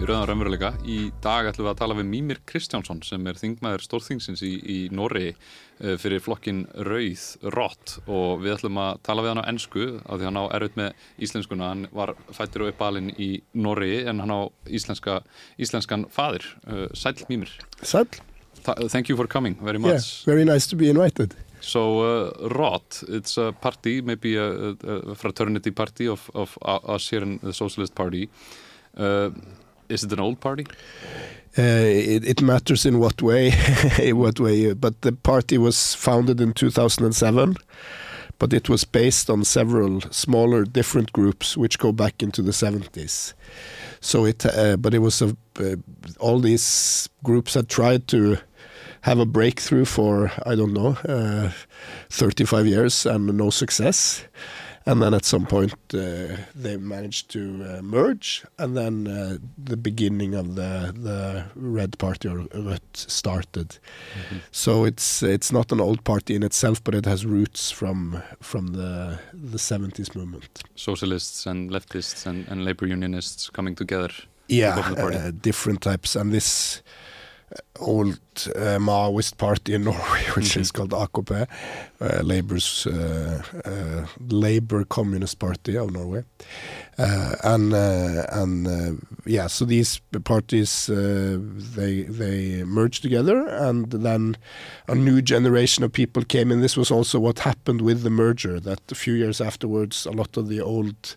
Rauðan Raunveruleika. Í dag ætlum við að tala við Mímir Kristjánsson sem er þingmaður stórþingsins í, í Norri uh, fyrir flokkin Rauð Rott og við ætlum að tala við hann á ennsku af því hann á erfitt með íslenskuna. Hann var fættir og uppalinn í Norri en hann á íslenska, íslenskan fadir. Uh, sæl Mímir. Sæl. Thank you for coming very much. Yeah, very nice to be invited. So uh, ROT, it's a party, maybe a, a fraternity party of, of us here in the Socialist Party. Uh, is it an old party? Uh, it, it, matters in what way, in what way. But the party was founded in 2007, but it was based on several smaller, different groups which go back into the 70s. So it, uh, but it was a, uh, all these groups had tried to have a breakthrough for I don't know uh, 35 years and no success. And then at some point uh, they managed to uh, merge, and then uh, the beginning of the the Red Party or Rødt started. Mm -hmm. So it's it's not an old party in itself, but it has roots from from the the 70s movement. Socialists and leftists and, and labor unionists coming together. Yeah, uh, different types, and this old uh, Maoist party in Norway, which mm -hmm. is called AKP, uh, Labor's uh, uh, Labor Communist Party of Norway, uh, and uh, and yeah, so these parties they they merged together, and then a new generation of people came in. This was also what happened with the merger. That a few years afterwards, a lot of the old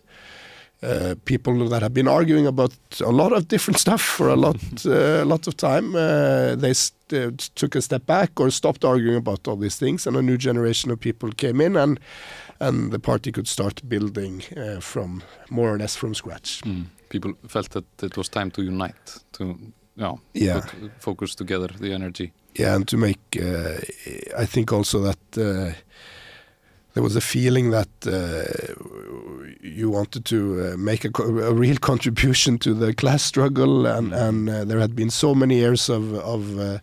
uh, people that have been arguing about a lot of different stuff for a lot, uh, lot of time. Uh, they uh, took a step back or stopped arguing about all these things, and a new generation of people came in, and and the party could start building uh, from more or less from scratch. Mm. People felt that it was time to unite, to you know, yeah, focus together the energy. Yeah, and to make, I think also that there was a feeling that uh, you wanted to uh, make a, a, real contribution to the class struggle, and, mm-hmm. and uh, there had been so many years of, of uh,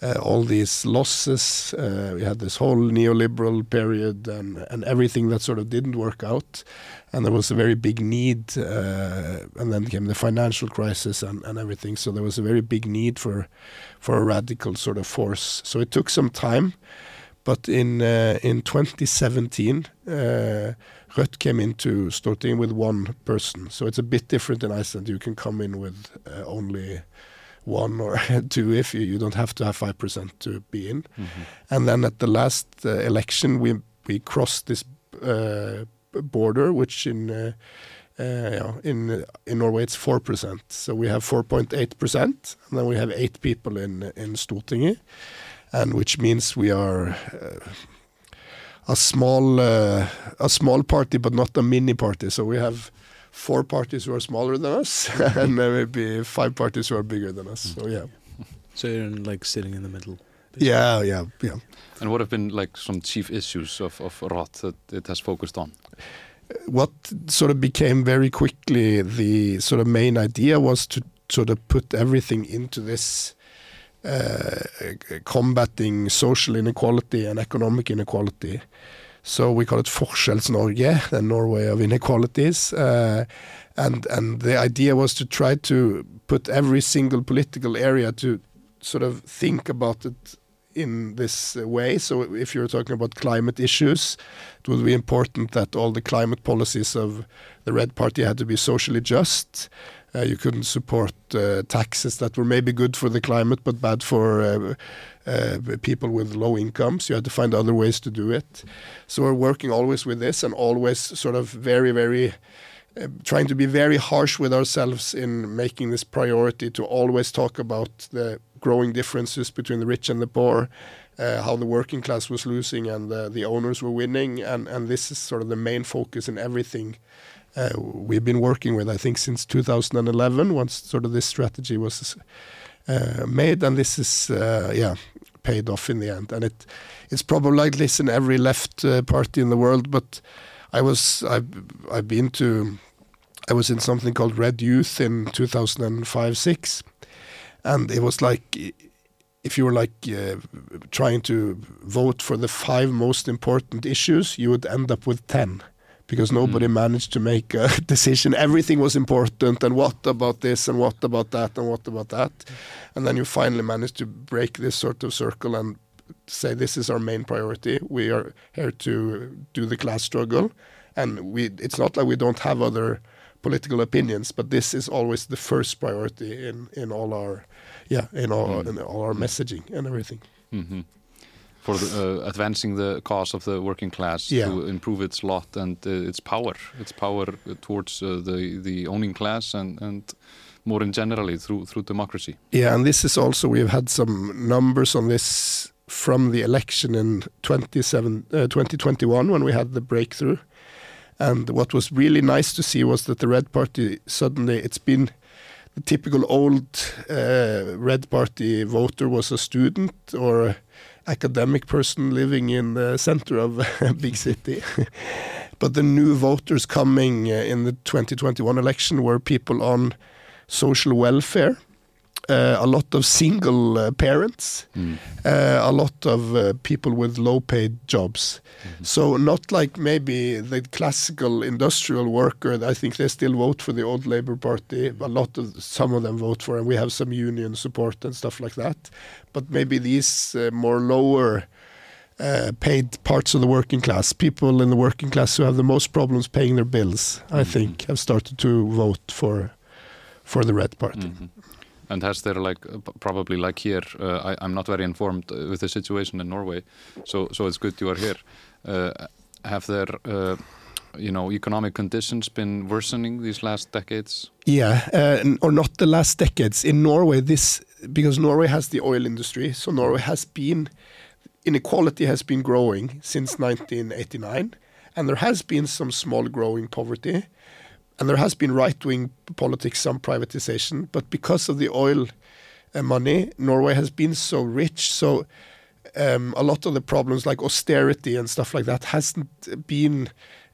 uh, all these losses. Uh, we had this whole neoliberal period, and, and everything that sort of didn't work out. And there was a very big need, and then came the financial crisis and, and everything. So there was a very big need for for a radical sort of force. So it took some time. But in uh, in 2017, uh, Rødt came into Stortinget with one person. So it's a bit different in Iceland. You can come in with uh, only one or two if you, you don't have to have 5% to be in. Mm -hmm. And then at the last uh, election, we we crossed this uh, border, which in uh, uh, in in Norway it's four percent. So we have four point eight percent, and then we have eight people in in Stortinget and which means we are uh, a small uh, a small party, but not a mini party. So we have four parties who are smaller than us, and maybe five parties who are bigger than us. So yeah. So you're like sitting in the middle. Basically. Yeah, yeah, yeah. And what have been like some chief issues of of Rødt that it has focused on? What sort of became very quickly the sort of main idea was to sort of put everything into this uh, combating social inequality and economic inequality. So we call it Forskjells-Norge, the Norway of inequalities. Uh, and and the idea was to try to put every single political area to sort of think about it in this way. So if you're talking about climate issues, it would be important that all the climate policies of the Red Party had to be socially just. Uh, you couldn't support uh, taxes that were maybe good for the climate but bad for uh, people with low incomes. You had to find other ways to do it. So we're working always with this and always sort of very, very trying to be very harsh with ourselves in making this priority to always talk about the growing differences between the rich and the poor, uh, how the working class was losing and the, the owners were winning, and, and this is sort of the main focus in everything uh, we've been working with, I think, since 2011, once sort of this strategy was uh, made, and this is, uh, yeah, paid off in the end. And it it's probably like this in every left uh, party in the world, but I was I've I've been to I was in something called Red Youth in 2005 six, and it was like if you were like uh, trying to vote for the five most important issues, you would end up with ten because nobody Mm. managed to make a decision. Everything was important, and what about this, and what about that, and what about that, and then you finally manage to break this sort of circle and say this is our main priority. We are here to do the class struggle, and we. It's not like we don't have other political opinions, but this is always the first priority in in all our, yeah, in all Mm. in all our messaging and everything. hmm For the, uh, advancing the cause of the working class Yeah. to improve its lot and uh, its power, its power towards uh, the the owning class and and more in generally through through democracy. Yeah, and this is also we've had some numbers on this from the election in 27, uh, 2021 when we had the breakthrough. And what was really nice to see was that the Red Party suddenly it's been the typical old uh, Red Party voter was a student or a academic person living in the center of a big city. but the new voters coming uh, in the 2021 election were people on social welfare, uh, a lot of single uh, parents, Mm. uh, a lot of uh, people with low paid jobs. So, not like maybe the classical industrial worker, I think they still vote for the old Labour Party. A lot of some of them vote for, and we have some union support and stuff like that. But maybe these uh, more lower uh, paid parts of the working class, people in the working class who have the most problems paying their bills, I think, have started to vote for for the Red Party. Mhm. And has there like probably like here? Uh, I, I'm not very informed uh, with the situation in Norway, so so it's good you are here. Uh, have there, you know, economic conditions been worsening these last decades? Yeah, uh, or not the last decades. In Norway, this because Norway has the oil industry, so Norway has been inequality has been growing since 1989, and there has been some small growing poverty, and there has been right wing politics, some privatization, but because of the oil uh, money, Norway has been so rich, so. Um, a lot of the problems like austerity and stuff like that hasn't been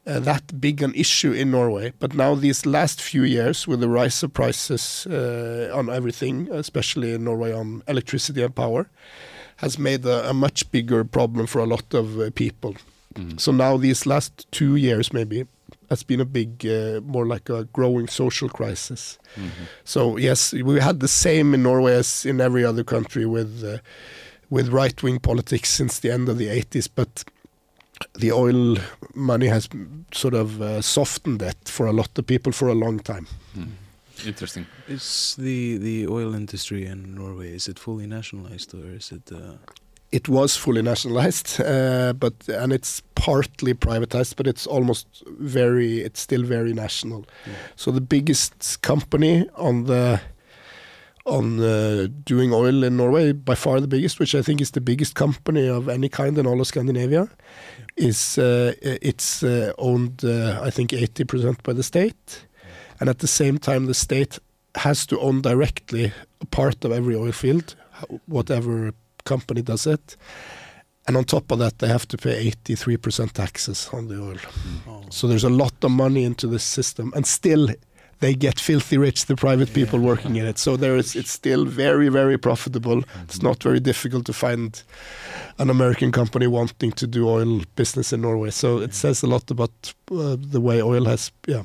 uh, that big an issue in Norway. But now these last few years, with the rise of prices uh, on everything, especially in Norway on electricity and power, has made a, a much bigger problem for a lot of uh, people. Mhm. So now these last two years, maybe, has been a big, uh, more like a growing social crisis. Mhm. So yes, we had the same in Norway as in every other country with uh, with right wing politics since the end of the 80s, but the oil money has sort of uh, softened that for a lot of people for a long time. Mm. Interesting. Is the the oil industry in Norway is it fully nationalized or is it? It was fully nationalized, uh, but and it's partly privatized, but it's almost very, it's still very national. yeah. So the biggest company on the on uh, doing oil in Norway, by far the biggest, which I think is the biggest company of any kind in all of Scandinavia, is uh, it's uh, owned, uh, I think, 80% by the state, and at the same time, the state has to own directly a part of every oil field, whatever company does it. And on top of that, they have to pay 83% taxes on the oil. Hmm. Oh. So there's a lot of money into this system, and still they get filthy rich, the private people Yeah. working in it. So there is, it's still very, very profitable. It's hmm. not very difficult to find an American company wanting to do oil business in Norway. So it hmm. says a lot about uh, the way oil has, yeah.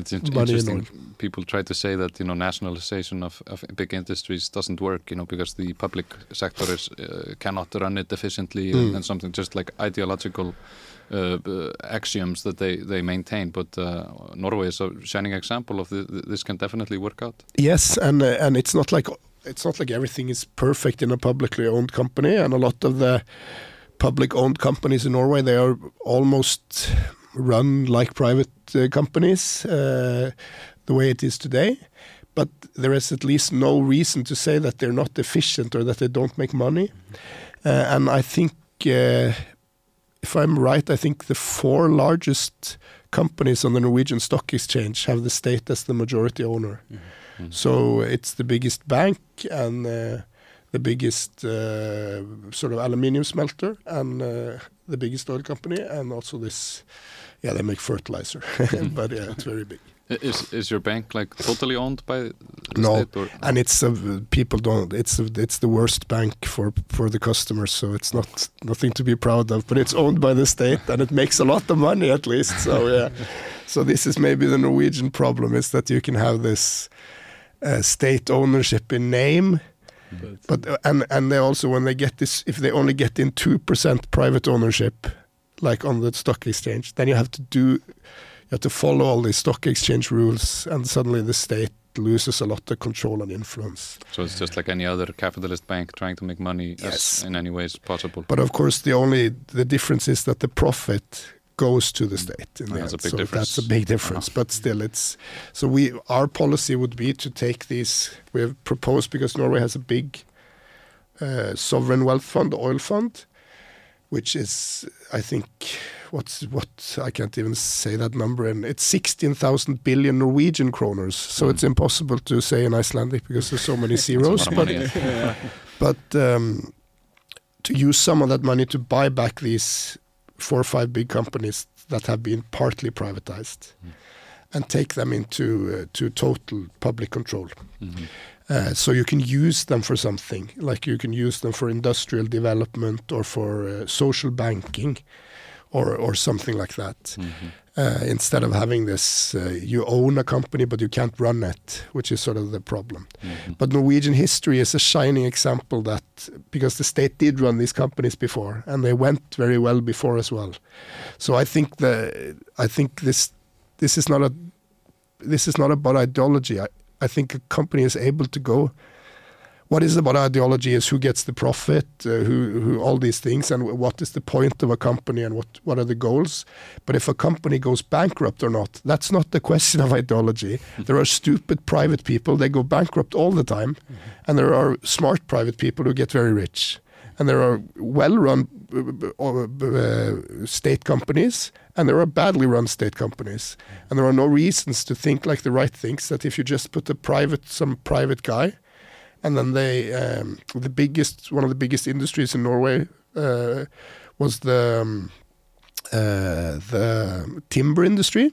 It's in- interesting. People try to say that you know nationalization of, of big industries doesn't work, you know, because the public sector is uh, cannot run it efficiently Mm. and, and something just like ideological uh, uh, axioms that they they maintain. But uh, Norway is a shining example of the, this can definitely work out. Yes, and uh, and it's not like it's not like everything is perfect in a publicly owned company, and a lot of the public owned companies in Norway they are almost run like private uh, companies uh, the way it is today. But there is at least no reason to say that they're not efficient or that they don't make money. Uh, and I think, uh, if I'm right, I think the four largest companies on the Norwegian Stock Exchange have the state as the majority owner. Mm. So it's the biggest bank and uh, the biggest uh, sort of aluminium smelter and the biggest oil company and also this, yeah, they make fertilizer, but yeah, it's very big. Is is your bank like totally owned by the No, and it's a, people don't. It's it's the worst bank for for the customers, so it's not nothing to be proud of. But it's owned by the state, and it makes a lot of money at least. So yeah, so this is maybe the Norwegian problem is that you can have this uh, state ownership in name, But, but uh, and and they also when they get this, if they only get in two percent private ownership, like on the stock exchange, then you have to do, you have to follow all these stock exchange rules, and suddenly the state loses a lot of control and influence. So it's just like any other capitalist bank trying to make money Yes. as in any ways possible. But of course, the only the difference is that the profit goes to the state. In the That's a big so difference. That's a big difference. But still, it's so we our policy would be to take these. We have proposed because Norway has a big uh, sovereign wealth fund, oil fund, which is I think what's what I can't even say that number, and it's sixteen thousand billion Norwegian kroners. So Mm. it's impossible to say in Icelandic because there's so many zeros. But yeah. but um, to use some of that money to buy back these four or five big companies that have been partly privatized Mm. and take them into uh, to total public control. Mhm. Uh, so you can use them for something, like you can use them for industrial development or for uh, social banking, or or something like that. Mhm. Uh, instead of having this, uh, you own a company but you can't run it, which is sort of the problem. Mhm. But Norwegian history is a shining example that because the state did run these companies before and they went very well before as well. So I think the I think this this is not a this is not about ideology. I, I think a company is able to go. What is about ideology is who gets the profit, uh, who who all these things, and what is the point of a company and what what are the goals. But if a company goes bankrupt or not, that's not the question of ideology. There are stupid private people; they go bankrupt all the time, and there are smart private people who get very rich. And there are well-run uh, uh, state companies, and there are badly run state companies. And there are no reasons to think like the right thinks that if you just put a private, some private guy, and then they, um, the biggest, one of the biggest industries in Norway uh, was the um, uh, the timber industry.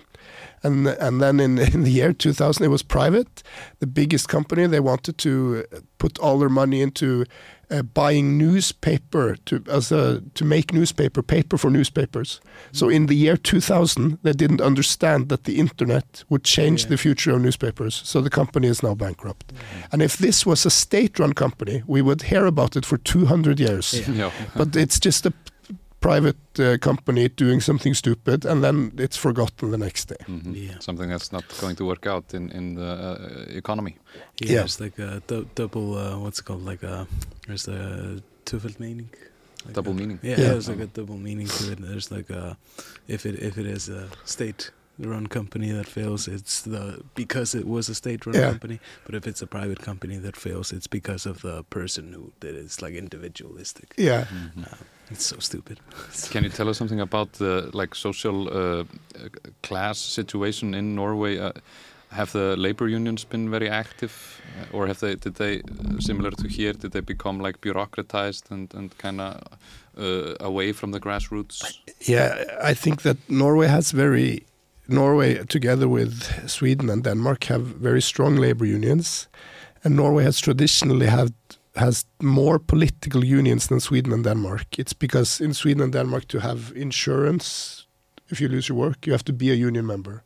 And and then in, in the year 2000, it was private. The biggest company they wanted to put all their money into uh, buying newspaper to as a to make newspaper paper for newspapers. So in the year 2000, they didn't understand that the internet would change Yeah. the future of newspapers. So the company is now bankrupt. And if this was a state-run company, we would hear about it for 200 years Yeah. Yeah. but it's just a p- private uh, company doing something stupid and then it's forgotten the next day. Mhm. Yeah. Something that's not going to work out in in the uh, economy. yeah, Yeah. It's like a double. Uh, what's it called? Like a there's a twofold meaning. Like Double a- meaning. Yeah, Yeah. there's like a double meaning to it. There's like a if it if it is a state-run company that fails, it's the because it was a state-run Yeah. company. But if it's a private company that fails, it's because of the person who did it. It's like individualistic. Yeah. Mhm. It's so stupid. Can you tell us something about the like social uh, class situation in Norway? Uh, have the labor unions been very active, uh, or have they? Did they, uh, similar to here, did they become like bureaucratized and and kind of uh, away from the grassroots? Yeah, I think that Norway has very Norway together with Sweden and Denmark have very strong labor unions and Norway has traditionally had has more political unions than Sweden and Denmark. It's because in Sweden and Denmark to have insurance if you lose your work, you have to be a union member.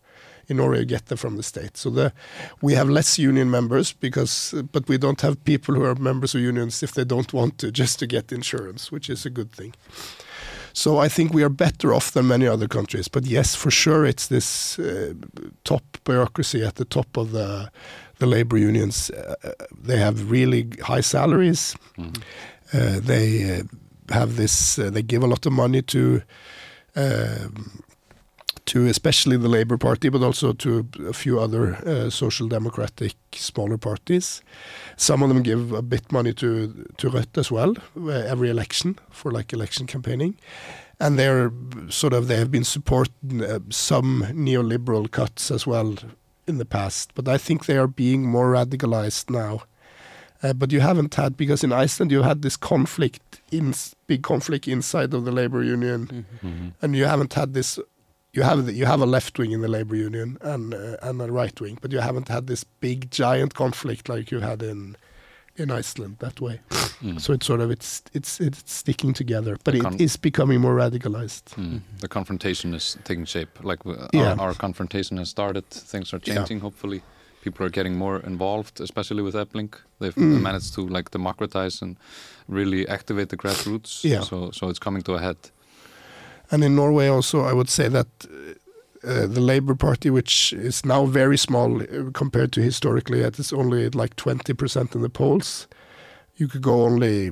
In Norway, you get that from the state. So the, we have less union members because, but we don't have people who are members of unions if they don't want to, just to get insurance, which is a good thing. So I think we are better off than many other countries. But yes, for sure, it's this uh, top bureaucracy at the top of the the labor unions. Uh, they have really high salaries. Mhm. Uh, they uh, have this. Uh, they give a lot of money to. um to especially the Labour Party, but also to a few other uh, social democratic smaller parties. Some of them give a bit money to to Rødt as well uh, every election for like election campaigning, and they're sort of they have been supporting uh, some neoliberal cuts as well in the past, but I think they are being more radicalized now. Uh, but you haven't had because in Iceland you had this conflict in big conflict inside of the labor union, Mhm. and you haven't had this you have the, you have a left wing in the labor union and uh, and a right wing, but you haven't had this big giant conflict like you had in in Iceland that way. Mm. So it's sort of it's it's it's sticking together, but The it con- is becoming more radicalized. Mm. The confrontation is taking shape. Like uh, Yeah. our, our confrontation has started. Things are Yeah. changing. Hopefully, people are getting more involved, especially with Efling. They've Mm. managed to like democratize and really activate the grassroots. Yeah. So so it's coming to a head. And in Norway also, I would say that uh, the Labour Party, which is now very small uh, compared to historically, it is only like 20% in the polls. You could go only,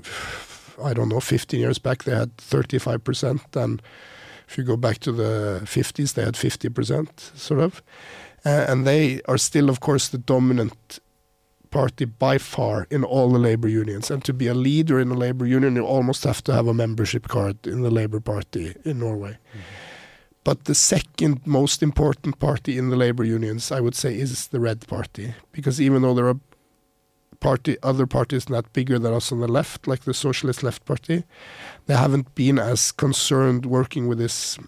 I don't know, 15 years back, they had 35%. And if you go back to the 50s, they had 50%, sort of. Uh, and they are still, of course, the dominant party by far in all the labor unions. And to be a leader in a labor union, you almost have to have a membership card in the Labour Party in Norway. But the second most important party in the labor unions, I would say, is the Red Party. Because even though there are party other parties not bigger than us on the left, like the Socialist Left Party, they haven't been as concerned working with this.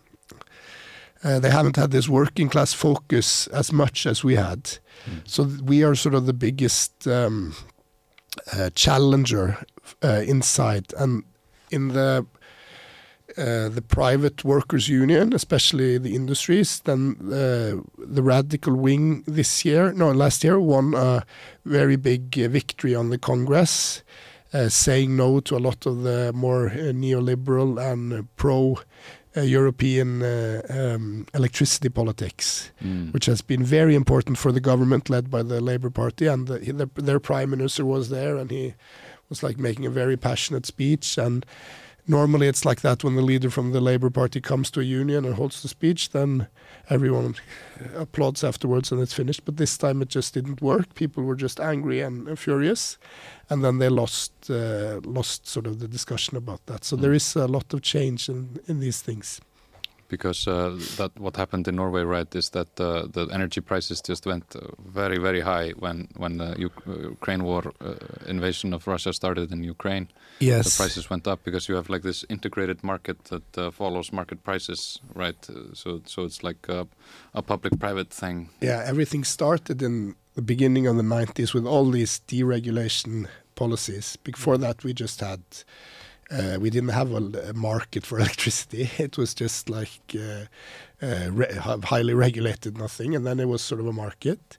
Uh, they haven't had this working class focus as much as we had. So th- we are sort of the biggest um, uh, challenger uh, inside, and in the uh, the private workers' union, especially the industries, then uh, the radical wing this year, no, last year, won a very big uh, victory on the Congress, uh, saying no to a lot of the more uh, neoliberal and pro. European um, electricity politics, Mm. which has been very important for the government led by the Labour Party, and the, the, their prime minister was there, and he was like making a very passionate speech. And normally it's like that when the leader from the Labour Party comes to a union and holds the speech, then everyone applauds afterwards and it's finished. But this time it just didn't work. People were just angry and, and furious, and then they lost uh, lost sort of the discussion about that. So Mm. there is a lot of change in in these things. Because uh, that what happened in Norway, right, is that uh, the energy prices just went uh, very, very high when when the Uk- Ukraine war uh, invasion of Russia started in Ukraine. Yes. The prices went up because you have like this integrated market that uh, follows market prices, right? So so it's like a, a public-private thing. Yeah, everything started in the beginning of the 90s with all these deregulation policies. Before that, we just had, uh, we didn't have a, market for electricity. It was just like uh, uh, re- highly regulated, nothing. And then it was sort of a market.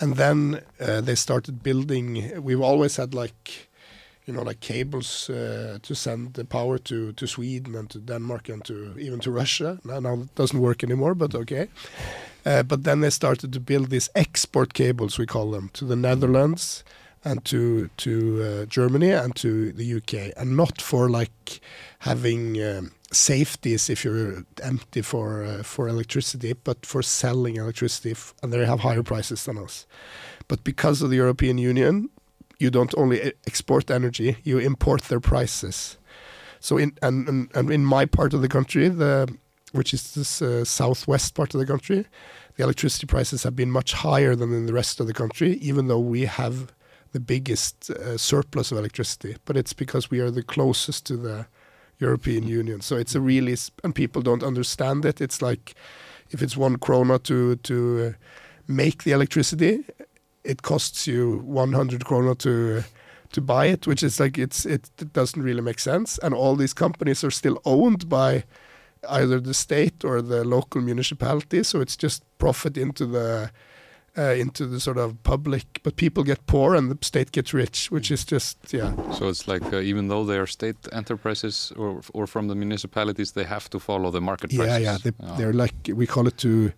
And then uh, they started building, we've always had like, you know, like cables uh, to send the power to, to Sweden and to Denmark and to even to Russia. Now, now it doesn't work anymore, but okay. Uh, but then they started to build these export cables, we call them, to the Netherlands and to to uh, Germany and to the UK, and not for like having um, safeties if you're empty for uh, for electricity, but for selling electricity, and they have higher prices than us. But because of the European Union, you don't only e- export energy, you import their prices. So in and, and, and in my part of the country, the which is this uh, southwest part of the country, the electricity prices have been much higher than in the rest of the country, even though we have the biggest uh, surplus of electricity. But it's because we are the closest to the European Union. So it's a really, s- and people don't understand it. It's like if it's one krona to to uh, make the electricity, it costs you 100 krona to to buy it, which is like it's it, it doesn't really make sense. And all these companies are still owned by either the state or the local municipality, so it's just profit into the uh, into the sort of public. But people get poor and the state gets rich, which is just yeah. So it's like uh, even though they are state enterprises or or from the municipalities, they have to follow the market Yeah, prices. yeah. They, Yeah. They're like we call it to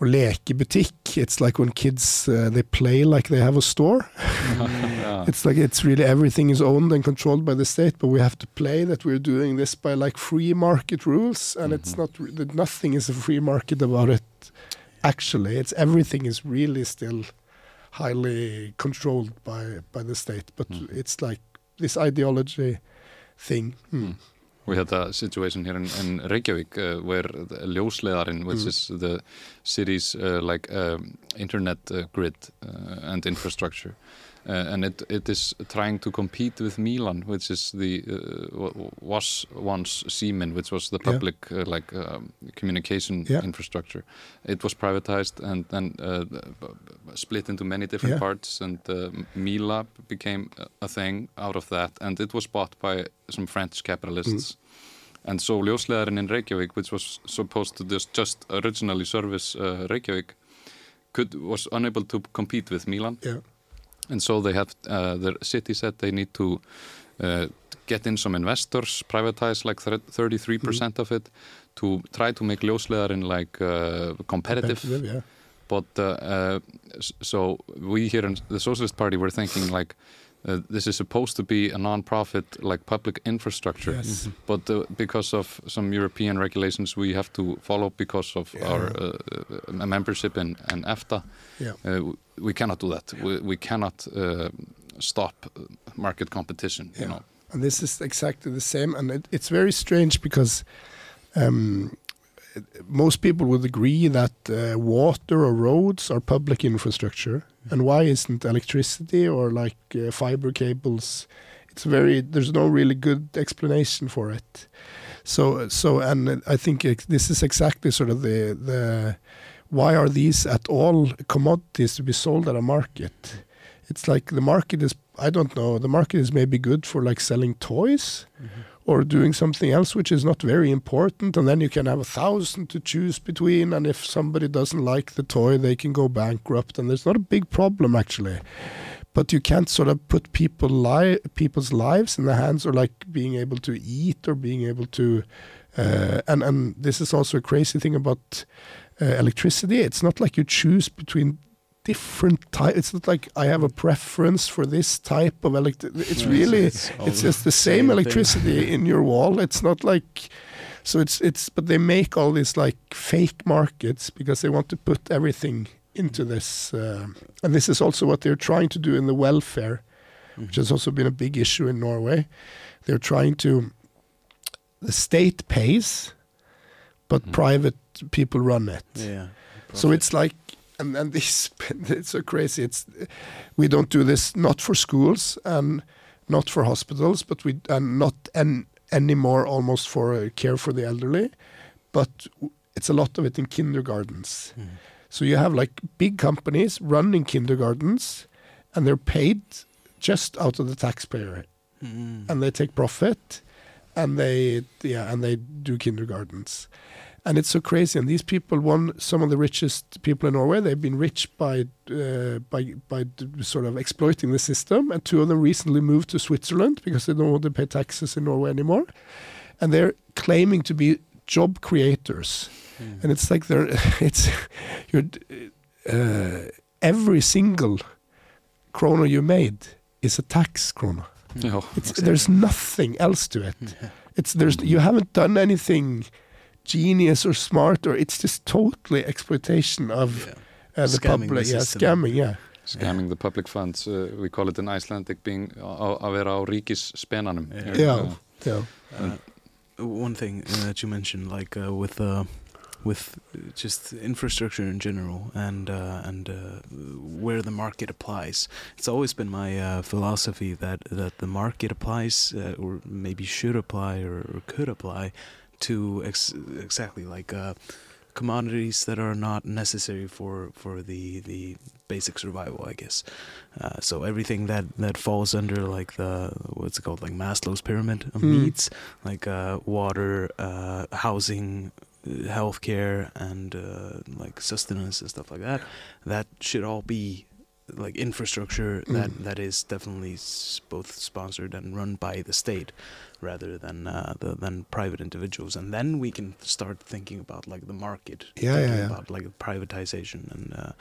or lekebutikk. It's like when kids uh, they play like they have a store. Yeah. It's like it's really everything is owned and controlled by the state, but we have to play that we're doing this by like free market rules, and it's Mhm. not that nothing is a free market about it. Actually, it's everything is really still highly controlled by by the state, but Mhm. it's like this ideology thing. Mm. We had a situation here in, in Reykjavík uh, where the ljósleiðarinn, which Mm. is the city's uh, like um, internet uh, grid uh, and infrastructure, uh, and it it is trying to compete with Milan, which is the uh, wa- was once Siemens, which was the Yeah. public uh, like um, communication Yeah. infrastructure. It was privatized and then uh, b- b- split into many different Yeah. parts, and uh, Mila became a- a thing out of that, and it was bought by some French capitalists. Mm. And so Ljósleðarinn in Reykjavík, which was supposed to just, just originally service uh, Reykjavík, could was unable to compete with Milan. Yeah. And so they have uh, the city said they need to uh, get in some investors, privatize like thirty three percent of it, to try to make Ljósleðarinn like uh, competitive. Competitive, yeah. But uh, uh, so we here in the Socialist Party were thinking like. Uh, this is supposed to be a non-profit, like public infrastructure, Yes. but uh, because of some European regulations we have to follow because of Yeah. our uh, uh, membership in, in EFTA, Yeah. uh, we cannot do that. We, we cannot uh, stop market competition. You Yeah. know, And this is exactly the same, and it, it's very strange because um, most people would agree that uh, water or roads are public infrastructure, and why isn't electricity or like uh, fiber cables? It's very there's no really good explanation for it. So so and I think ex- this is exactly sort of the the why are these at all commodities to be sold at a market? It's like the market is I don't know the market is maybe good for like selling toys or doing something else which is not very important and then you can have a thousand to choose between and if somebody doesn't like the toy they can go bankrupt and there's not a big problem actually. But you can't sort of put people li- people's lives in the hands or like being able to eat or being able to uh, and and this is also a crazy thing about uh, electricity. It's not like you choose between different type it's not like i have a preference for this type of electricity. it's No, really all it's just the same thing. electricity in your wall it's not like so it's it's but they make all these like fake markets because they want to put everything into this uh, and this is also what they're trying to do in the welfare which has also been a big issue in Norway they're trying to the state pays but Mhm. private people run it Yeah. so it's like, and and this it's so crazy. It's we don't do this not for schools and not for hospitals, but we and not an, anymore almost for uh, care for the elderly, but it's a lot of it in kindergartens. Mhm. So you have like big companies running kindergartens, and they're paid just out of the taxpayer, Mm. and they take profit, and they yeah, and they do kindergartens and it's so crazy. And these people, one, some of the richest people in Norway, they've been rich by uh, by by d- sort of exploiting the system. And two of them recently moved to Switzerland because they don't want to pay taxes in Norway anymore, and they're claiming to be job creators. Mm. And it's like they're it's you're uh, every single krona you made is a tax krona. Yeah. It's, There's nothing else to it. It's there's you haven't done anything genius or smart or it's just totally exploitation of Yeah. uh, the Scamming the public. yeah, system. scamming. Yeah, Scamming the public funds, uh, we call it in Icelandic being á- að vera á ríkisspenanum. Yeah. Yeah. yeah. Uh, one thing uh, that you mentioned, like uh, with uh, with just infrastructure in general, and uh, and uh, where the market applies, it's always been my uh, philosophy that that the market applies, uh, or maybe should apply, or, or could apply, to ex- exactly like uh, commodities that are not necessary for for the the basic survival, I guess. Uh, so everything that that falls under like the what's it called, like Maslow's pyramid of Hmm. needs, like uh, water, uh, housing, uh, healthcare, and uh, like sustenance and stuff like that. That should all be like infrastructure that Mm. that is definitely both sponsored and run by the state rather than uh, the, than private individuals and then we can start thinking about like the market Yeah, thinking yeah, yeah. about like privatization and uh,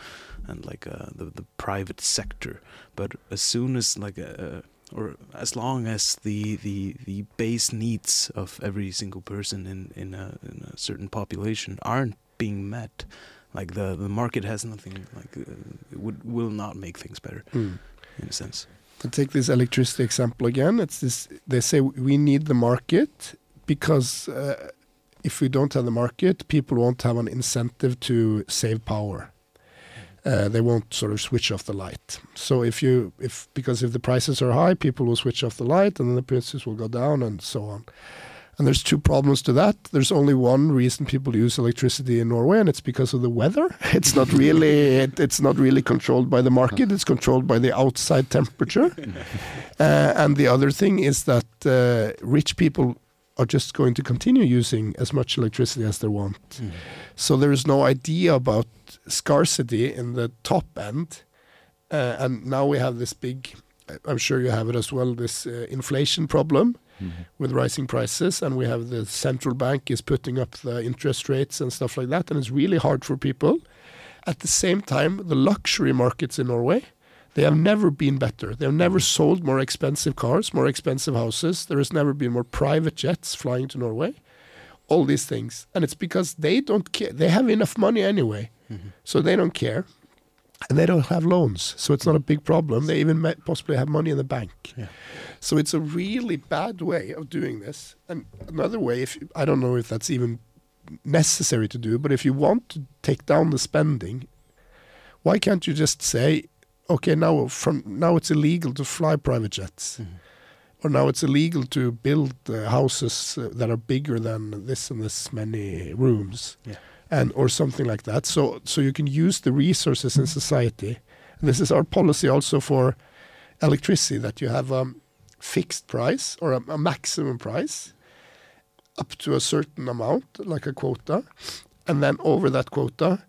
and like uh, the the private sector but as soon as like uh, or as long as the, the the base needs of every single person in in a, in a certain population aren't being met like the the market has nothing like uh, it would will not make things better Mm. in a sense To take this electricity example again, it's this. They say we need the market because uh, if we don't have the market, people won't have an incentive to save power. uh, they won't sort of switch off the light. So if you if because if the prices are high, people will switch off the light, and then the prices will go down, and so on. And there's two problems to that. There's only one reason people use electricity in Norway, and it's because of the weather. It's not really it, it's not really controlled by the market. It's controlled by the outside temperature. Uh, and the other thing is that uh, rich people are just going to continue using as much electricity as they want. Mm. So there is no idea about scarcity in the top end. Uh, and now we have this big, I'm sure you have it as well, this uh, inflation problem Mm-hmm. with rising prices. And we have the central bank is putting up the interest rates and stuff like that. And it's really hard for people. At the same time, the luxury markets in Norway, they have never been better. They have never mm-hmm. sold more expensive cars, more expensive houses. There has never been more private jets flying to Norway. All these things. And it's because they don't care. They have enough money anyway. Mm-hmm. So they don't care. And they don't have loans. So it's not a big problem. They even possibly have money in the bank. Yeah. So it's a really bad way of doing this. And another way, if I don't know if that's even necessary to do, but if you want to take down the spending, why can't you just say, okay, now from now it's illegal to fly private jets, or now it's illegal to build uh, houses uh, that are bigger than this and this many rooms, Yeah. And or something like that. So so you can use the resources in society. And this is our policy also for electricity that you have a fixed price or a, a maximum price up to a certain amount, like a quota, and then over that quota,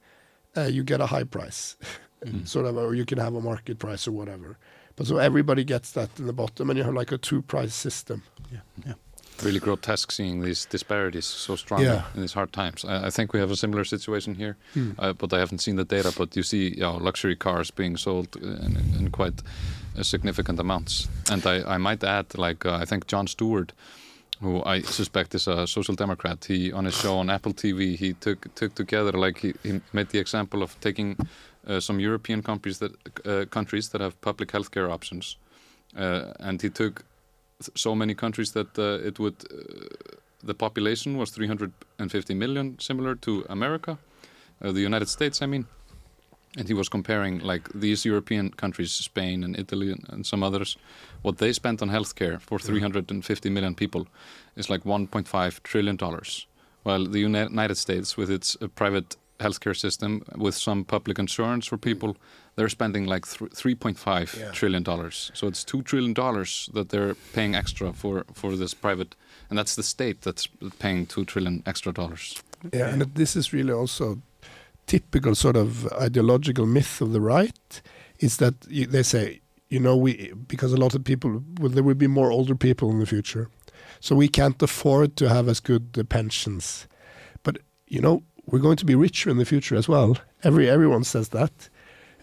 uh, you get a high price, sort of, or you can have a market price or whatever. But so everybody gets that in the bottom, and you have like a two-price system. Yeah. Yeah. Really grotesque seeing these disparities so strong Yeah. in these hard times. I, I think we have a similar situation here, Hmm. uh, but I haven't seen the data. But you see, you know, luxury cars being sold in, in quite uh, significant amounts. And I, I might add, like uh, I think Jon Stewart, who I suspect is a social democrat, he on his show on Apple TV, he took took together like he, he made the example of taking uh, some European countries that uh, countries that have public healthcare options, uh, and he took so many countries that uh, it would uh, the population was 350 million similar to America uh, the United States I mean. And he was comparing like these European countries Spain and Italy and, and some others what they spent on healthcare for 350 million people is like 1.5 trillion dollars. While the United States with its uh, private healthcare system with some public insurance for people they're spending like th- 3.5 Yeah. trillion dollars so it's 2 trillion dollars that they're paying extra for for this private and that's the state that's paying 2 trillion extra dollars Yeah, and this is really also typical sort of ideological myth of the right is that you, they say, you know, we because a lot of people, well, there will be more older people in the future, so we can't afford to have as good uh, pensions. But you know, we're going to be richer in the future as well. Every everyone says that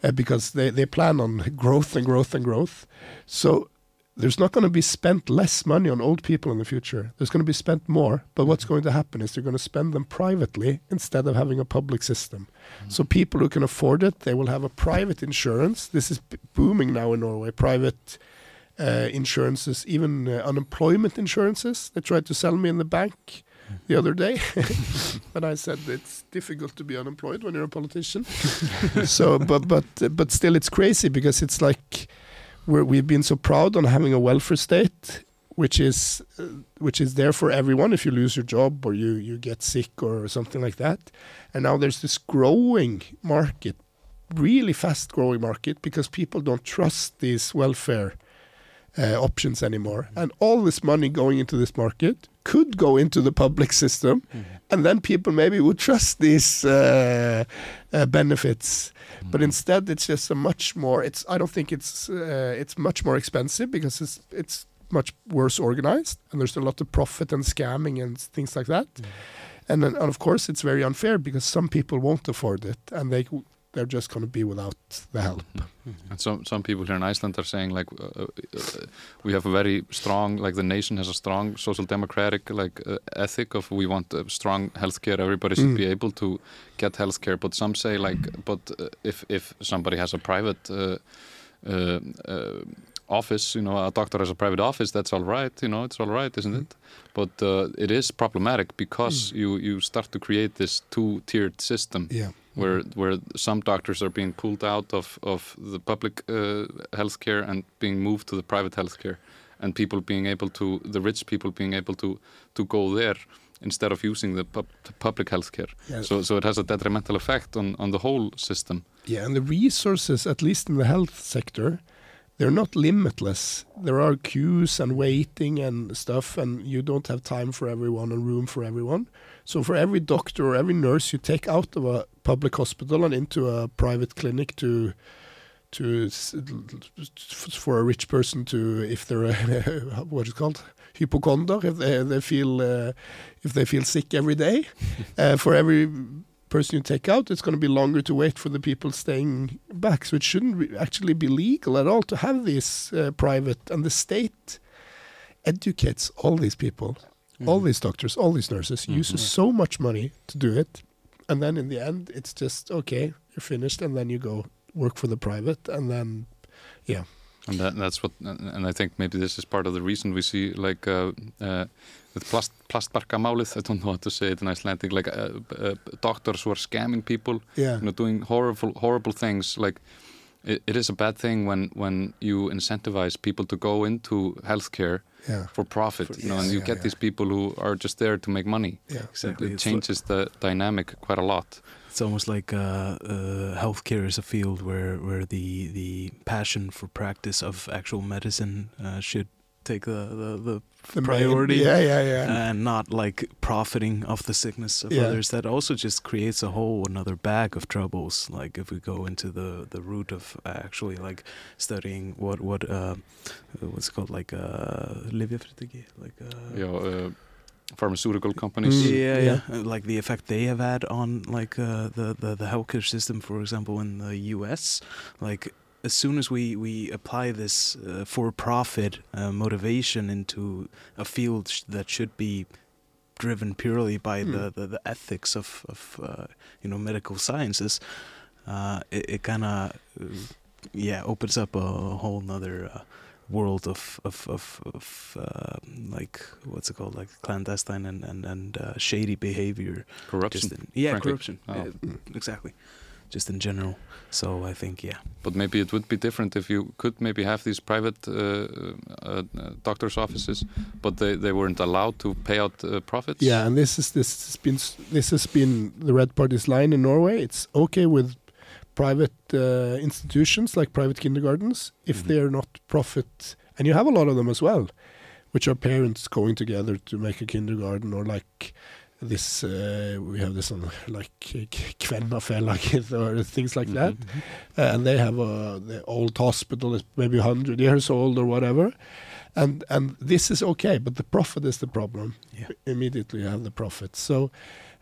uh, because they they plan on growth and growth and growth. So there's not going to be spent less money on old people in the future. There's going to be spent more, but what's going to happen is they're going to spend them privately instead of having a public system. So people who can afford it, they will have a private insurance. This is booming now in Norway. Private uh, insurances, even uh, unemployment insurances. They tried to sell me in the bank the other day, but I said it's difficult to be unemployed when you're a politician. so, but but but still, it's crazy because it's like we're, we've been so proud on having a welfare state, which is uh, which is there for everyone if you lose your job or you you get sick or something like that. And now there's this growing market, really fast growing market because people don't trust these welfare uh, options anymore. And all this money going into this market could go into the public system, and then people maybe would trust these uh, uh, benefits. But instead, it's just a much more. It's I don't think it's uh, it's much more expensive because it's it's much worse organized, and there's a lot of profit and scamming and things like that. And then, and of course, it's very unfair because some people won't afford it, and they they're just going to be without the help. And some some people here in Iceland are saying like uh, uh, we have a very strong like the nation has a strong social democratic like uh, ethic of we want uh, strong healthcare. Everybody should Mm. be able to get healthcare. But some say like but uh, if if somebody has a private uh, uh, uh, office, you know, a doctor has a private office, that's all right. You know, it's all right, isn't Mm. it? But uh, it is problematic because you you start to create this two tiered system Yeah. where where some doctors are being pulled out of of the public uh, healthcare and being moved to the private healthcare, and people being able to the rich people being able to to go there instead of using the, pub, public healthcare. Yeah. So so it has a detrimental effect on on the whole system. Yeah, and the resources, at least in the health sector, they're not limitless. There are queues and waiting and stuff, and you don't have time for everyone and room for everyone. So, for every doctor or every nurse you take out of a public hospital and into a private clinic to to for a rich person to if they're a, what is called hypochonder if they they feel uh, if they feel sick every day uh, for every person you take out it's going to be longer to wait for the people staying back so it shouldn't actually be legal at all to have these uh, private and the state educates all these people all Mhm. these doctors all these nurses uses Mhm. so much money to do it and then in the end it's just okay you're finished and then you go work for the private and then yeah. And that, that's what, and and I think maybe this is part of the reason we see like uh, uh, with plast, plastbarkamálið, I don't know how to say it in Icelandic, like uh, uh, doctors who are scamming people, yeah you know, doing horrible, horrible things. Like it, it is a bad thing when when you incentivize people to go into healthcare yeah for profit, For- you know, yes, and you yeah, get yeah. these people who are just there to make money. yeah Exactly. It It's changes the dynamic quite a lot. It's almost like uh, uh, healthcare is a field where, where the, the passion for practice of actual medicine uh, should take the, the, the The main- priority. yeah yeah yeah and not like profiting off the sickness of Yeah. others. That also just creates a whole another bag of troubles. Like if we go into the the root of actually like studying what what uh, what's it called like uh, like uh, You know, uh, pharmaceutical companies. Mm. yeah, yeah. yeah, Uh, like the effect they have had on like uh, the, the the healthcare system, for example, in the U.S. Like as soon as we we apply this uh, for-profit uh, motivation into a field sh- that should be driven purely by Hmm. the, the the ethics of of uh, you know medical sciences, uh, it, it kind of yeah opens up a whole nother. Uh, world of of of, of uh, like what's it called like clandestine and and, and uh, shady behavior corruption. in, yeah frankly. corruption Oh. Uh, exactly just in general so i think yeah But maybe it would be different if you could maybe have these private uh, uh, uh, doctors' offices, but they, they weren't allowed to pay out uh, profits. Yeah, and this is this has been this has been the Red Party's line in Norway. It's okay with private uh, institutions like private kindergartens if Mhm. they are not profit, and you have a lot of them as well, which are parents going together to make a kindergarten or like this. Uh, we have this on like Kvennafellaget or things like that. Mhm. Uh, and they have a the old hospital is maybe 100 years old or whatever and and this is okay but the profit is the problem Yeah. immediately you have the profit so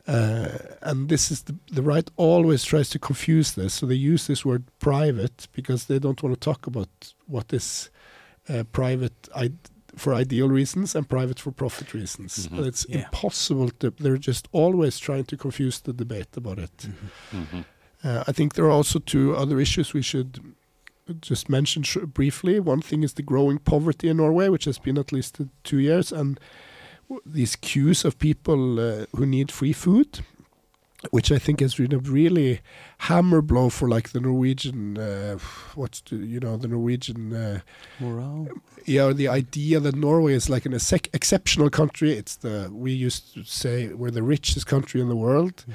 uh, and this is the, the right always tries to confuse this so they use this word private because they don't want to talk about what is uh, private I- for ideal reasons and private for profit reasons Mhm. and it's Yeah. impossible to they're just always trying to confuse the debate about it Mhm. uh, I think there are also two other issues we should just mention sh- briefly. One thing is the growing poverty in Norway, which has been at least two years, and w- these queues of people uh, who need free food, which I think has been a really hammer blow for like the Norwegian, uh, what's the, you know the Norwegian uh, morale yeah, the idea that Norway is like an exceptional country. It's the we used to say we're the richest country in the world,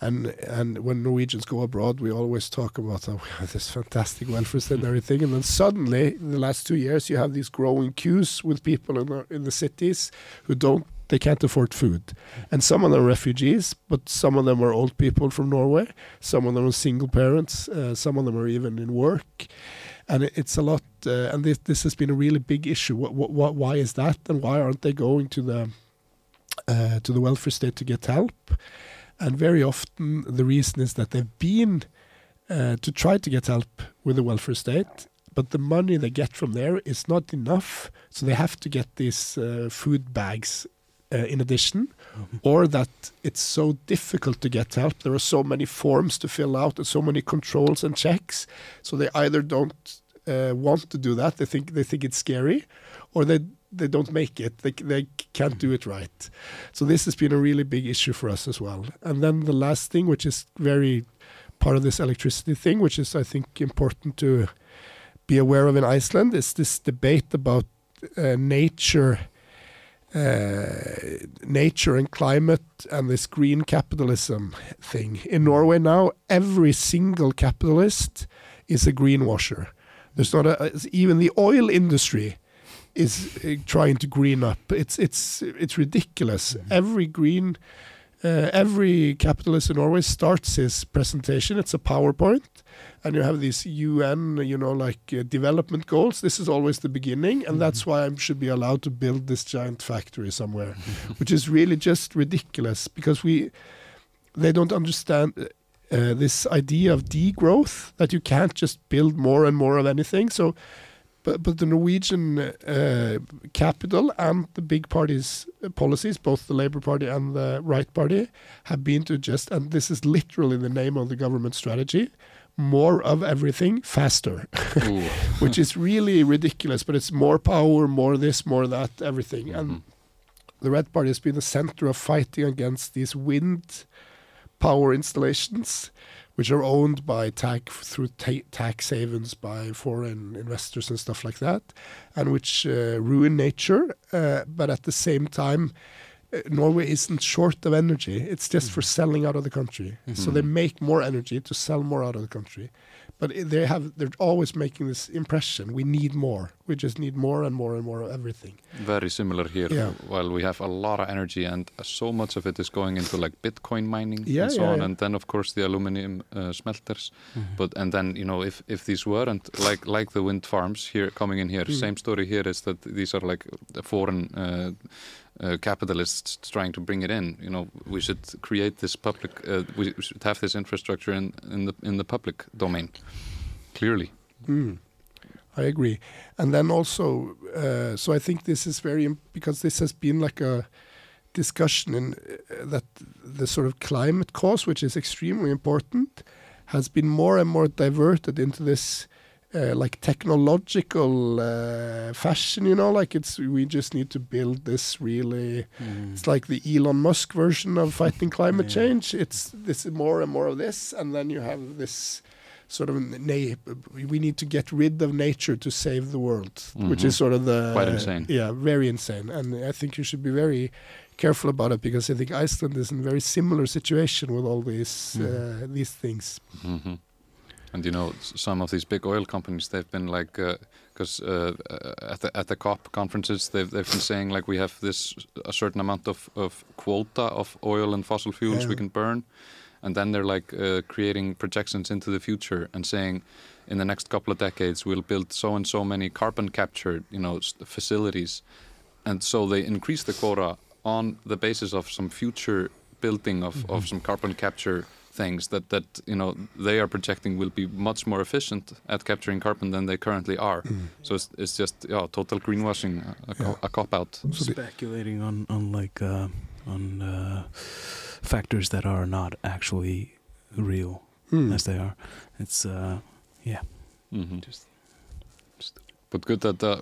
and and when Norwegians go abroad, we always talk about oh, we have this fantastic welfare state and everything. And then suddenly, in the last two years, you have these growing queues with people in the, in the cities who don't they can't afford food, and some of them are refugees, but some of them are old people from Norway. Some of them are single parents. Uh, some of them are even in work and it- it's a lot. Uh, and this this has been a really big issue. What, what, why is that? And why aren't they going to the uh, to the welfare state to get help? And very often the reason is that they've been uh, to try to get help with the welfare state, but the money they get from there is not enough. So they have to get these uh, food bags uh, in addition, or that it's so difficult to get help. There are so many forms to fill out and so many controls and checks. So they either don't uh, want to do that. They think they think it's scary, or they they don't make it. They they can't do it right. So this has been a really big issue for us as well. And then the last thing, which is very part of this electricity thing, which is I think important to be aware of in Iceland, is this debate about uh, nature. Uh, nature and climate and this green capitalism thing. In Norway now, every single capitalist is a greenwasher. There's not a, even the oil industry is uh, trying to green up. It's it's it's ridiculous. Mhm. Every green, uh, every capitalist in Norway starts his presentation. It's a PowerPoint, and you have these UN, you know, like uh, development goals. This is always the beginning, and that's why I should be allowed to build this giant factory somewhere, which is really just ridiculous because we they don't understand. Uh, this idea of degrowth that you can't just build more and more of anything. So, but but the Norwegian uh, capital and the big parties' uh, policies, both the Labour Party and the Right Party, have been to just and this is literally the name of the government strategy. More of everything faster, which is really ridiculous. But it's more power, more this, more that, everything. And Mhm. the Red Party has been the center of fighting against these wind power installations, which are owned by tax through ta- tax havens by foreign investors and stuff like that, and which uh, ruin nature. Uh, but at the same time, Norway isn't short of energy. It's just for selling out of the country. So they Mhm. make more energy to sell more out of the country. But they have they're always making this impression we need more. We just need more and more and more of everything. Very similar here. Yeah. While we have a lot of energy and so much of it is going into like Bitcoin mining Yeah, and so yeah, on, and then of course the aluminum uh, smelters. Mhm. But and then you know if if these weren't like like the wind farms here coming in here, Mm. same story here is that these are like foreign. Uh, uh, capitalists trying to bring it in. You know, we should create this public. Uh, we should have this infrastructure in in the in the public domain. Clearly, Mm. I agree. And then also, uh, so I think this is very because this has been like a discussion in uh, that the sort of climate cause, which is extremely important, has been more and more diverted into this. Uh, like technological uh, fashion, you know, like it's we just need to build this really Mhm. it's like the Elon Musk version of fighting climate Yeah. change. It's this is more and more of this, and then you have this sort of na- we need to get rid of nature to save the world, which Mhm. is sort of the Quite insane. Yeah, very insane, and I think you should be very careful about it because I think Iceland is in a very similar situation with all these Mhm. uh, these things. hmm And you know, some of these big oil companies, they've been like, because uh, uh, at the at the COP conferences, they've they've been saying like we have this a certain amount of of quota of oil and fossil fuels we can burn, and then they're like uh, creating projections into the future and saying, in the next couple of decades, we'll build so and so many carbon capture, you know, facilities, and so they increase the quota on the basis of some future building of, of Mhm. some carbon capture things that that you know they are projecting will be much more efficient at capturing carbon than they currently are. So it's, it's just yeah, total greenwashing, a, co- Yeah. a cop out. So speculating on on like uh, on uh, factors that are not actually real Mm. as they are. It's uh, hmm just But good that uh,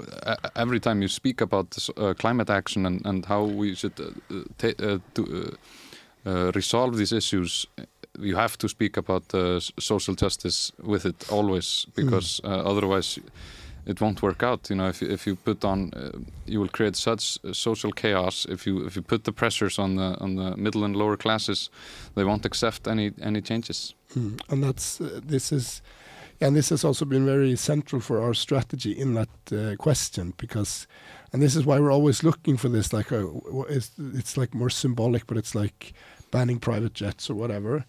every time you speak about this, uh, climate action and, and how we should uh, uh, uh, to, uh, uh, resolve these issues, uh, you have to speak about uh, social justice with it always, because uh, otherwise it won't work out. You know, if you, if you put on, uh, you will create such uh, social chaos. If you if you put the pressures on the on the middle and lower classes, they won't accept any any changes. Mm. And that's uh, this is, and this has also been very central for our strategy in that uh, question because, and this is why we're always looking for this like a, it's, it's like more symbolic, but it's like banning private jets or whatever,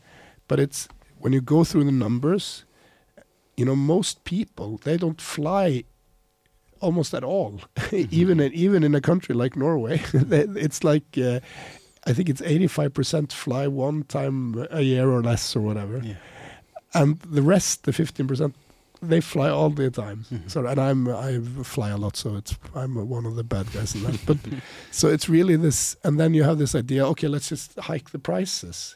but it's when you go through the numbers, you know most people they don't fly almost at all, even in, even in a country like Norway, it's like. Uh, I think it's 85% fly one time a year or less or whatever yeah. and the rest, the fifteen percent, they fly all the time. Mhm. So, and I'm I fly a lot, so it's I'm one of the bad guys in that. But so it's really this, and then you have this idea. Okay, let's just hike the prices.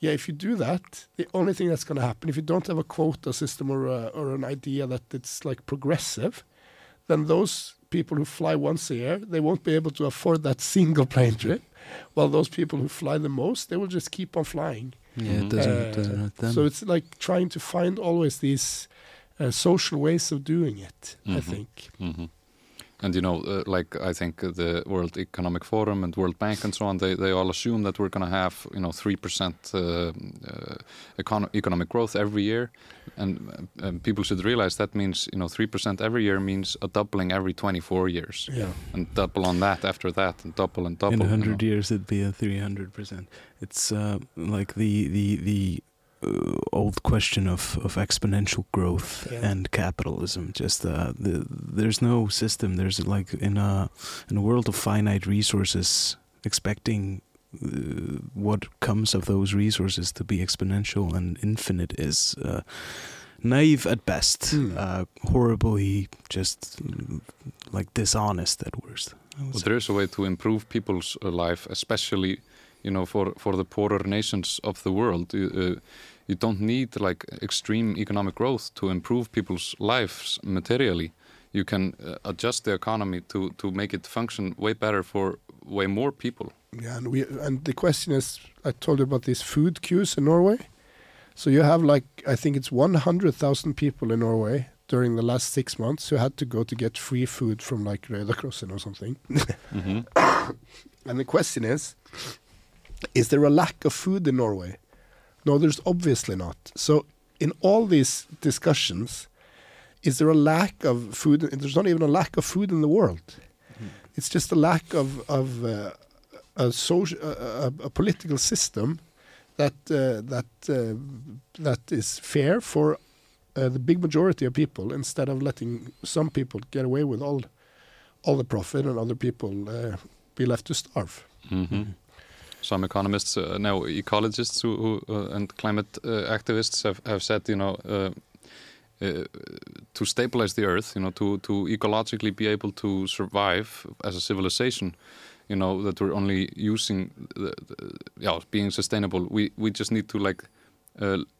Yeah, if you do that, the only thing that's going to happen if you don't have a quota system or a, or an idea that it's like progressive, then those people who fly once a year they won't be able to afford that single plane trip. While those people who fly the most, they will just keep on flying Yeah, it doesn't, Uh, doesn't hurt them. So it's like trying to find always these uh, social ways of doing it. I Mhm. think. hmm And you know, uh, like I think the World Economic Forum and World Bank and so on, they, they all assume that we're going to have you know three percent uh, uh, econ- economic growth every year, and uh, um, people should realize that means you know three percent every year means a doubling every twenty four years, Yeah. and double on that after that, and double and double. In a you hundred know. years, it'd be a three hundred percent. It's uh, like the the the old question of, of exponential growth Yeah. and capitalism. Just uh, the, there's no system. There's like in a in a world of finite resources, expecting uh, what comes of those resources to be exponential and infinite is. Uh, Naive at best, Hmm. uh, horribly just mm, like dishonest at worst. Well, there is a way to improve people's uh, life, especially you know for for the poorer nations of the world. You, don't need like extreme economic growth to improve people's lives materially. You can uh, adjust the economy to to make it function way better for way more people. Yeah, and we and the question is, I told you about these food queues in Norway. So you have like I think it's one hundred thousand people in Norway during the last six months who had to go to get free food from like Røde Krossen or something. hmm And the question is, is there a lack of food in Norway? No, there's obviously not. So in all these discussions, is there a lack of food? There's not even a lack of food in the world. It's just a lack of of uh, a social, a, a, a political system that uh, that uh, that is fair for uh, the big majority of people, instead of letting some people get away with all all the profit and other people uh, be left to starve. hmm Some economists, uh, now ecologists who, who uh, and climate uh, activists have, have said, you know, uh, to stabilize the earth, you know, to, to ecologically be able to survive as a civilization, you know, that we're only using, the, the, yeah, being sustainable. We we just need to like,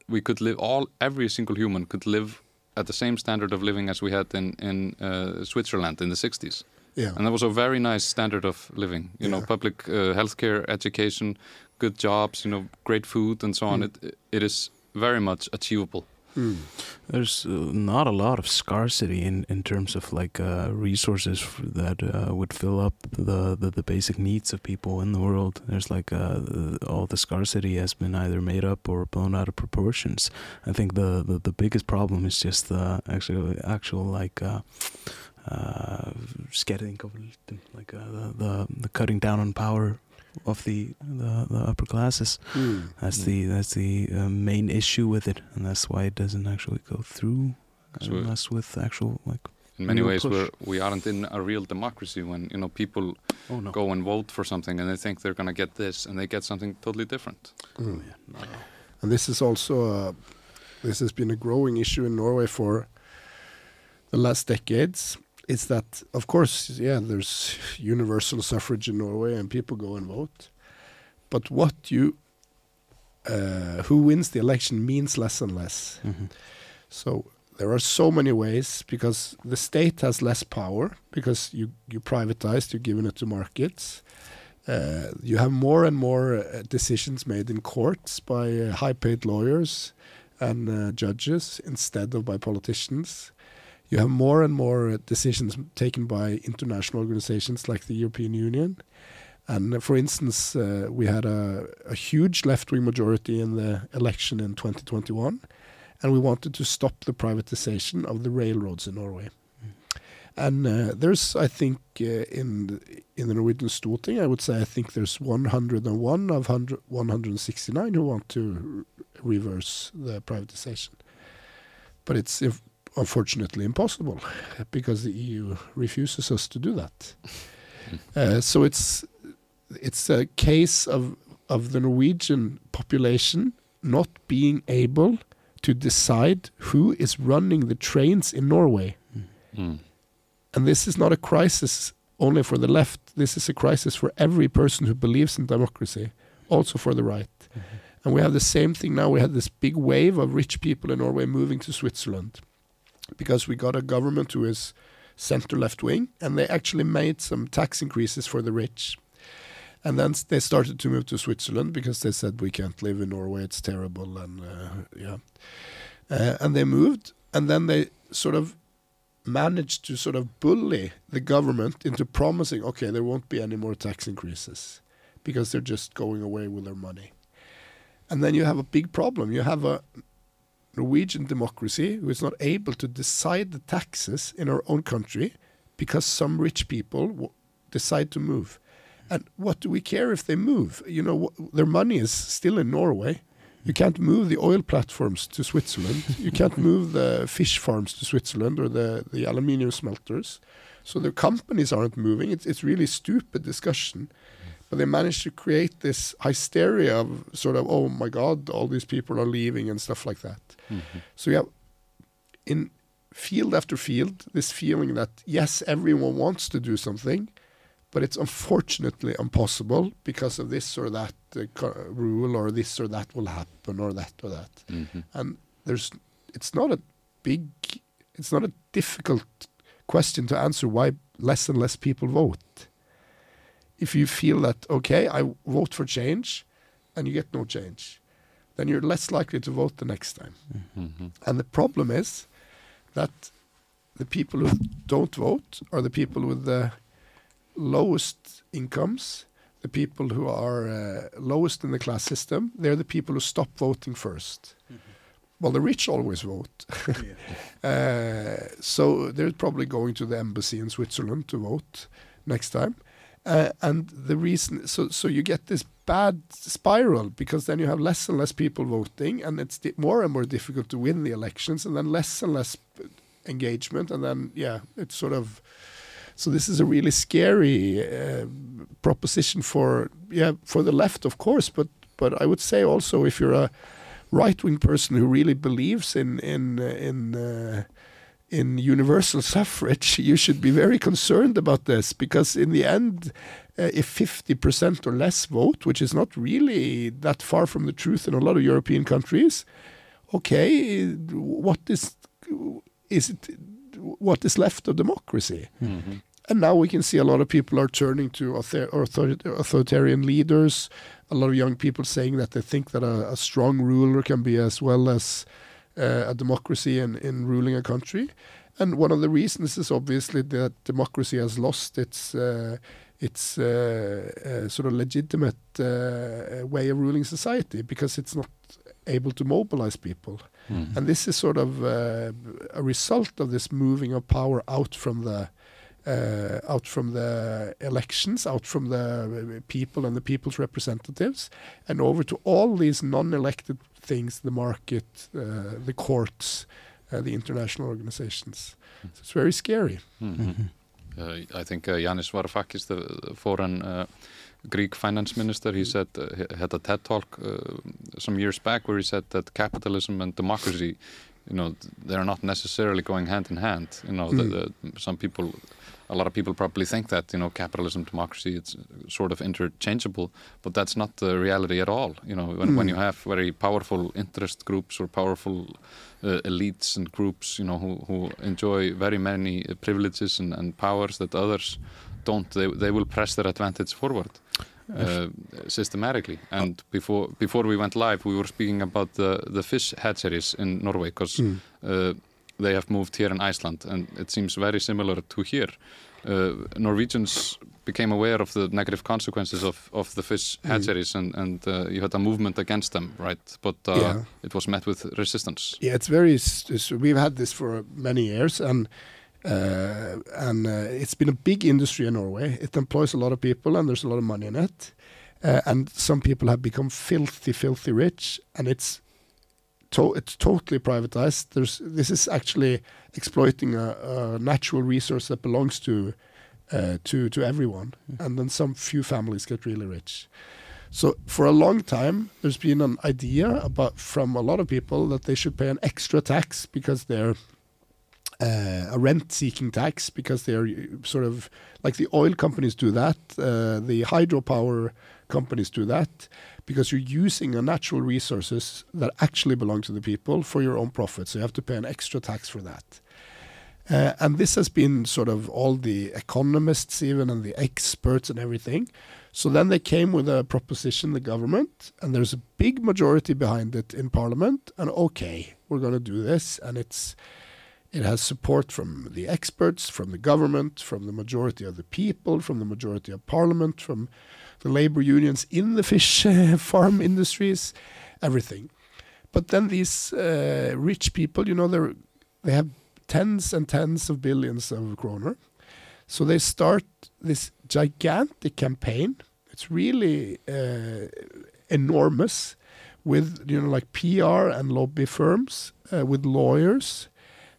we could live all every single human could live at the same standard of living as we had in in uh, Switzerland in the 60s. Yeah. And that was a very nice standard of living. You know, public uh, healthcare, education, good jobs, you know, great food, and so on. Mm. It it is very much achievable. Mm. There's uh, not a lot of scarcity in, in terms of like uh, resources f- that uh, would fill up the, the, the basic needs of people in the world. There's like uh, all the scarcity has been either made up or blown out of proportions. I think the, the, the biggest problem is just the actual actual like uh, uh, skerðingarvöldin, like uh, the, the the cutting down on power of the the, the upper classes. Mm. That's Mm. the that's the uh, main issue with it, and that's why it doesn't actually go through So- unless with actual like. In many ways, push. we're, we aren't in a real democracy when you know people Oh no! go and vote for something and they think they're going to get this and they get something totally different. Mm. Oh, yeah, not at all. And this is also uh, this has been a growing issue in Norway for the last decades. Is that of course, yeah, there's universal suffrage in Norway and people go and vote, but what you uh, who wins the election means less and less. Mhm. So there are so many ways because the state has less power because you you privatized, you're giving it to markets. Uh, you have more and more uh, decisions made in courts by uh, high-paid lawyers and uh, judges instead of by politicians. You have more and more uh, decisions taken by international organizations like the European Union. And uh, for instance, uh, we had a, a huge left-wing majority in the election in 2021, and we wanted to stop the privatization of the railroads in Norway. And uh, there's, I think, uh, in the, in the Norwegian Storting, I would say, I think there's 101 of 100, 169 who want to r- reverse the privatization. But it's if, unfortunately impossible because the EU refuses us to do that. Uh, so it's it's a case of of the Norwegian population not being able to decide who is running the trains in Norway. Mm. And this is not a crisis only for the left. This is a crisis for every person who believes in democracy, also for the right. And we have the same thing now. We had this big wave of rich people in Norway moving to Switzerland because we got a government who is center left wing, and they actually made some tax increases for the rich. And then they started to move to Switzerland because they said we can't live in Norway; it's terrible. And uh, yeah, uh, and they moved, and then they sort of managed to sort of bully the government into promising, okay, there won't be any more tax increases because they're just going away with their money. And then you have a big problem. You have a Norwegian democracy who is not able to decide the taxes in our own country because some rich people decide to move. And what do we care if they move? You know, their money is still in Norway. You can't move the oil platforms to Switzerland. you can't move the fish farms to Switzerland or the, the aluminium smelters. So the companies aren't moving. It's, it's really stupid discussion. But they managed to create this hysteria of sort of, oh my God, all these people are leaving and stuff like that. Mhm. So yeah, in field after field this feeling that yes, everyone wants to do something, but it's unfortunately impossible because of this or that uh, rule or this or that will happen or that or that. Mhm. And there's it's not a big it's not a difficult question to answer why less and less people vote. If you feel that okay, I vote for change and you get no change, then you're less likely to vote the next time. Mhm. And the problem is that the people who don't vote are the people with the lowest incomes, the people who are uh, lowest in the class system. They're the people who stop voting 1st Well, the rich always vote. Uh, so they're probably going to the embassy in Switzerland to vote next time. Uh, and the reason, so so you get this bad spiral because then you have less and less people voting, and it's more and more difficult to win the elections, and then less and less engagement, and then yeah, it's sort of. So this is a really scary uh, proposition for yeah for the left, of course, but but I would say also if you're a right wing person who really believes in in uh, in uh, in universal suffrage, you should be very concerned about this because in the end, uh, if 50% or less vote, which is not really that far from the truth in a lot of European countries, okay, what is is it? What is left of democracy? Mhm. And now we can see a lot of people are turning to author- author- authoritarian leaders. A lot of young people saying that they think that a, a strong ruler can be as well as a democracy in, in ruling a country. And one of the reasons is obviously that democracy has lost its uh, its uh, uh, sort of legitimate uh, way of ruling society because it's not able to mobilize people. Mhm. And this is sort of uh, a result of this moving of power out from the uh, out from the elections, out from the people and the people's representatives, and over to all these non-elected things: the market, uh, the courts, uh, the international organizations. So it's very scary. Mhm. Uh, I think uh, Yanis Varoufakis, the the foreign uh, Greek finance minister, he said uh, he had a TED talk uh, some years back where he said that capitalism and democracy, you know, they're not necessarily going hand in hand. You know, the, Mm. the, some people, a lot of people probably think that you know, capitalism, democracy, it's sort of interchangeable, but that's not the reality at all. You know, when, when Mm. you have very powerful interest groups or powerful uh, elites and groups, you know, who, who enjoy very many uh, privileges and, and powers that others don't, they, they will press their advantage forward uh, systematically. And before before we went live, we were speaking about the, the fish hatcheries in Norway because Mm. uh, they have moved here in Iceland, and it seems very similar to here. Uh, Norwegians became aware of the negative consequences of, of the fish Mm. hatcheries, and, and uh, you had a movement against them, right? But uh, Yeah. it was met with resistance. Yeah, it's very. s- s- We've had this for many years, and uh, and uh, it's been a big industry in Norway. It employs a lot of people, and there's a lot of money in it. Uh, and some people have become filthy, filthy rich, and it's to- it's totally privatized. There's this is actually exploiting a, a natural resource that belongs to uh, to to everyone, and then some few families get really rich. So for a long time, there's been an idea about from a lot of people that they should pay an extra tax because they're uh, a rent-seeking tax because they're uh, sort of like the oil companies do that, uh, the hydropower companies do that because you're using natural resources that actually belong to the people for your own profit. So you have to pay an extra tax for that. Uh, and this has been sort of all the economists, even and the experts and everything, So then they came with a proposition, the government, and there's a big majority behind it in parliament. And okay, we're going to do this, and it's it has support from the experts, from the government, from the majority of the people, from the majority of parliament, from the labor unions in the fish uh, farm industries, everything. But then these uh, rich people, you know, they they have tens and tens of billions of kroner. So they start this gigantic campaign. It's really uh, enormous with, you know, like PR and lobby firms, uh, with lawyers.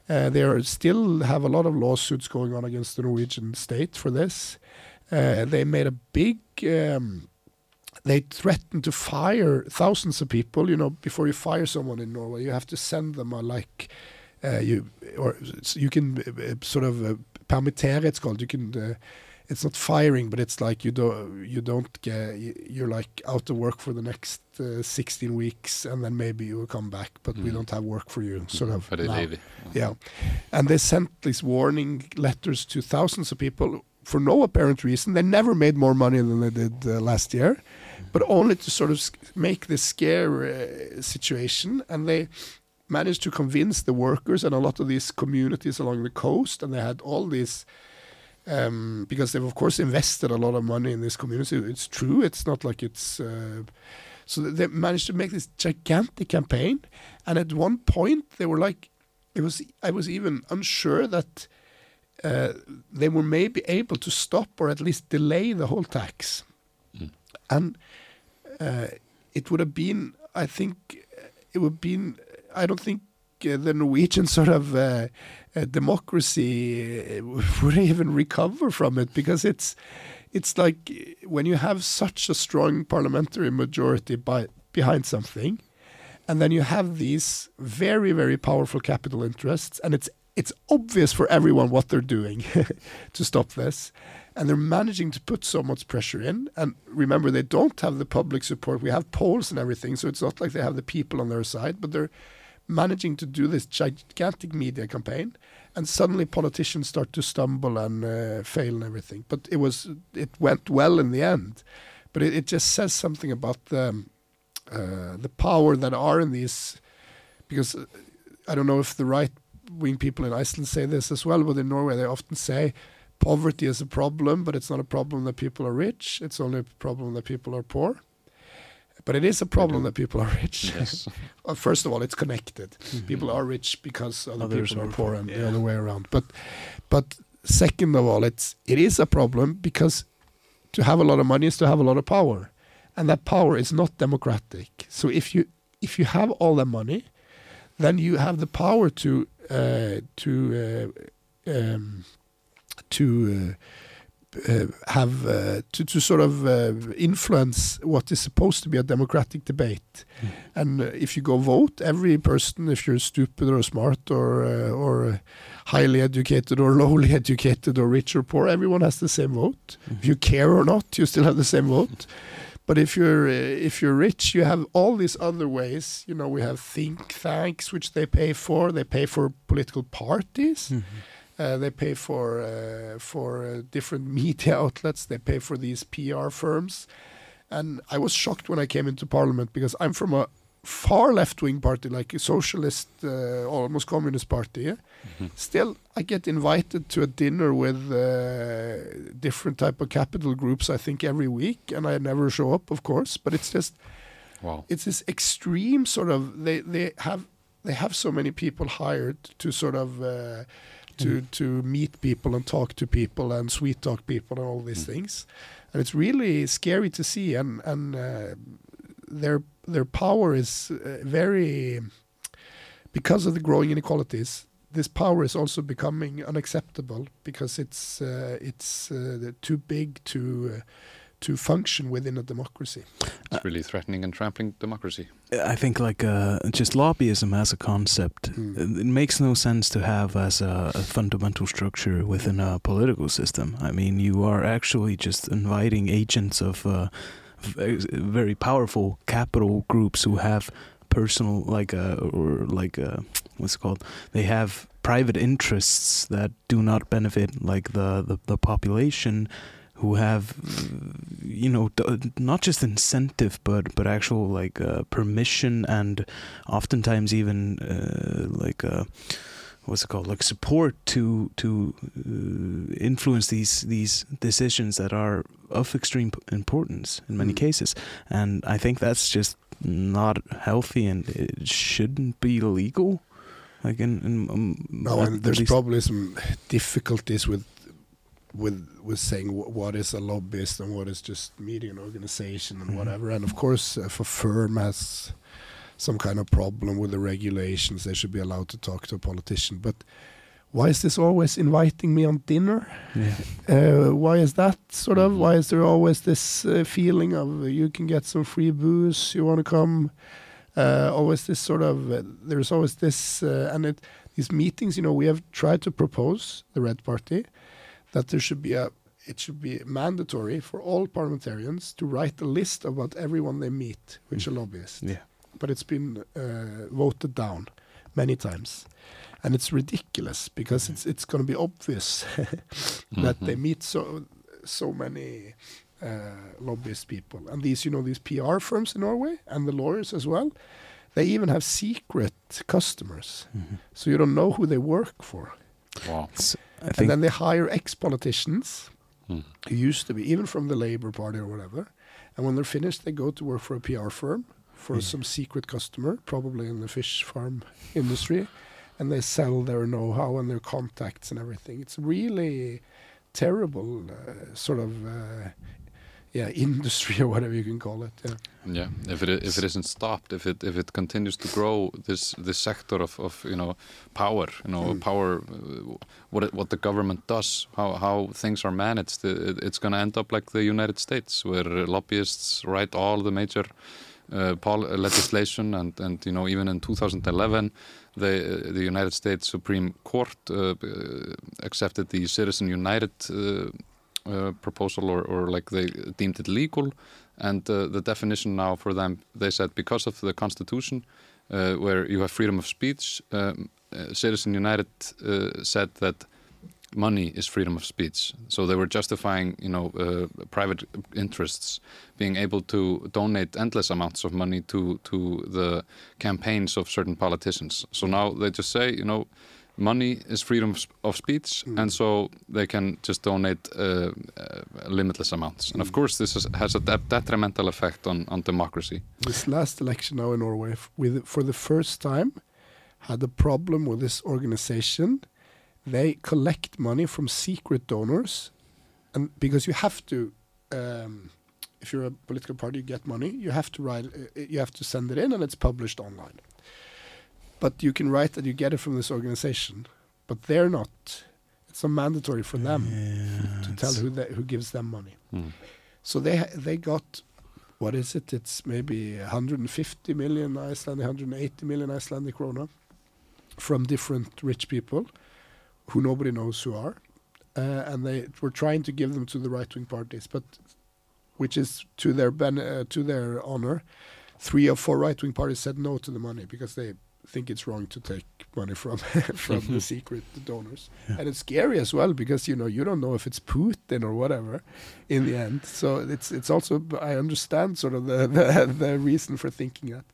Uh, they still have a lot of lawsuits going on against the Norwegian state for this. Uh, they made a big um, they threatened to fire thousands of people. You know, before you fire someone in Norway, you have to send them a like uh, you or you can uh, sort of uh, permittere. It's called. You can. Uh, it's not firing, but it's like you don't you don't get you're like out of work for the next uh, 16 weeks, and then maybe you will come back, but mm. we don't have work for you, sort of. Yeah, and they sent these warning letters to thousands of people for no apparent reason. They never made more money than they did uh, last year but only to sort of make this scare uh, situation. And they managed to convince the workers and a lot of these communities along the coast, and they had all these. Um, because they've of course invested a lot of money in this community. It's true. It's not like it's. Uh, so they managed to make this gigantic campaign, and at one point they were like, it was. I was even unsure that uh, they were maybe able to stop or at least delay the whole tax. Mm. And uh, it would have been, I think, it would have been, I don't think uh, the Norwegian sort of uh, uh democracy uh, would even recover from it because it's it's like when you have such a strong parliamentary majority by, behind something, and then you have these very very powerful capital interests, and it's it's obvious for everyone what they're doing to stop this and they're managing to put so much pressure in. And remember, they don't have the public support. We have polls and everything, so it's not like they have the people on their side, but they're managing to do this gigantic media campaign. And suddenly, politicians start to stumble and uh, fail and everything. But it was it went well in the end. But it, it just says something about the uh, the power that are in these, because uh, I don't know if the right wing people in Iceland say this as well, but in Norway they often say poverty is a problem, but it's not a problem that people are rich. It's only a problem that people are poor. But it is a problem that people are rich. Yes. well, first of all, it's connected. Mm -hmm. People are rich because other Others people are poor, and yeah. the other way around. But, but second of all, it's it is a problem because to have a lot of money is to have a lot of power, and that power is not democratic. So if you if you have all that money, then you have the power to to uh, um, to uh, uh, have uh, to, to sort of uh, influence what is supposed to be a democratic debate. Mm. And uh, if you go vote, every person, if you're stupid or smart or uh, or highly educated or lowly educated or rich or poor, everyone has the same vote. Mm. If you care or not, you still have the same vote. But if you're if you're rich, you have all these other ways. You know, we have think tanks, which they pay for. They pay for political parties. Mm -hmm uh, they pay for uh, for uh, different media outlets. They pay for these PR firms, and I was shocked when I came into parliament because I'm from a far left wing party, like a socialist, uh, almost communist party. Yeah? Mm-hmm. Still, I get invited to a dinner with uh, different type of capital groups. I think every week, and I never show up, of course. But it's just, wow, it's this extreme sort of. They they have they have so many people hired to sort of uh, to mm. to meet people and talk to people and sweet talk people and all these mm. things, and it's really scary to see. And and uh, their their power is uh, very because of the growing inequalities. This power is also becoming unacceptable because it's uh, it's uh, too big to uh, to function within a democracy. It's really threatening and trampling democracy. I think like uh, just lobbyism as a concept, mm. it makes no sense to have as a, a, fundamental structure within a political system. I mean, you are actually just inviting agents of uh, very powerful capital groups who have personal like uh, or like uh, what's it called? They have private interests that do not benefit like the, the, the population who have, you know, not just incentive, but but actual like uh, permission and oftentimes even uh, like uh, what's it called, like support to to uh, influence these these decisions that are of extreme importance in many Mm. cases. And I think that's just not healthy, and it shouldn't be legal. Like in, in um, No, and there's probably some difficulties with with with saying wh- what is a lobbyist and what is just meeting an organization and Mhm. whatever. And of course, if a firm has some kind of problem with the regulations, they should be allowed to talk to a politician. But why is this always inviting me on dinner? yeah. Uh, why is that sort of? Mhm. Why is there always this uh, feeling of you can get some free booze, you want to come? Uh, always this sort of, uh, there's always this, uh, and it, these meetings, you know, we have tried to propose, the Red Party, that there should be a, it should be mandatory for all parliamentarians to write a list about everyone they meet, which are lobbyists Yeah. But it's been uh, voted down many times, and it's ridiculous because it's it's going to be obvious that they Mhm. meet so so many uh, lobbyist people, and these you know these PR firms in Norway and the lawyers as well. They even have secret customers, Mhm. so you don't know who they work for. Wow. So I And then they hire ex-politicians Mm. who used to be even from the Labour Party or whatever. And when they're finished, they go to work for a PR firm for Yeah. some secret customer, probably in the fish farm industry, and they sell their know-how and their contacts and everything. It's really terrible, uh, sort of, uh, yeah, industry or whatever you can call it. Yeah. Yeah, if it if it isn't stopped, if it if it continues to grow, this this sector of, of you know power, you know Mm. power, uh, what it, what the government does, how how things are managed, it, it's going to end up like the United States, where lobbyists write all the major uh, legislation, and and you know even in 2011, the the United States Supreme Court uh, uh, accepted the Citizen United. Uh, uh, proposal or, or like they deemed it legal and the definition now for them they said because of the constitution where you have freedom of speech um, citizen united said that money is freedom of speech so they were justifying you know uh, private interests being able to donate endless amounts of money to to the campaigns of certain politicians so now they just say you know money is freedom of, of speech Mm. and so they can just donate uh, uh, limitless amounts and of Mm. course this is, has a de- detrimental effect on, on democracy This last election now in Norway, with for the first time, had a problem with this organization. They collect money from secret donors, and because you have to, um, if you're a political party, you get money. You have to write, uh, you have to send it in, and it's published online. But you can write that you get it from this organization, but they're not. It's not mandatory for them Yeah, to tell who they, who gives them money. Mm. So they they got what is it? It's maybe 150 million Icelandic, 180 million Icelandic krona from different rich people who nobody knows who are, uh, and they were trying to give them to the right wing parties, but which is to their ben- uh, to their honor, three or four right wing parties said no to the money because they think it's wrong to take money from from the secret donors Yeah. and it's scary as well because you know you don't know if it's Putin or whatever in the end. So it's it's also I understand sort of the the, the reason for thinking that.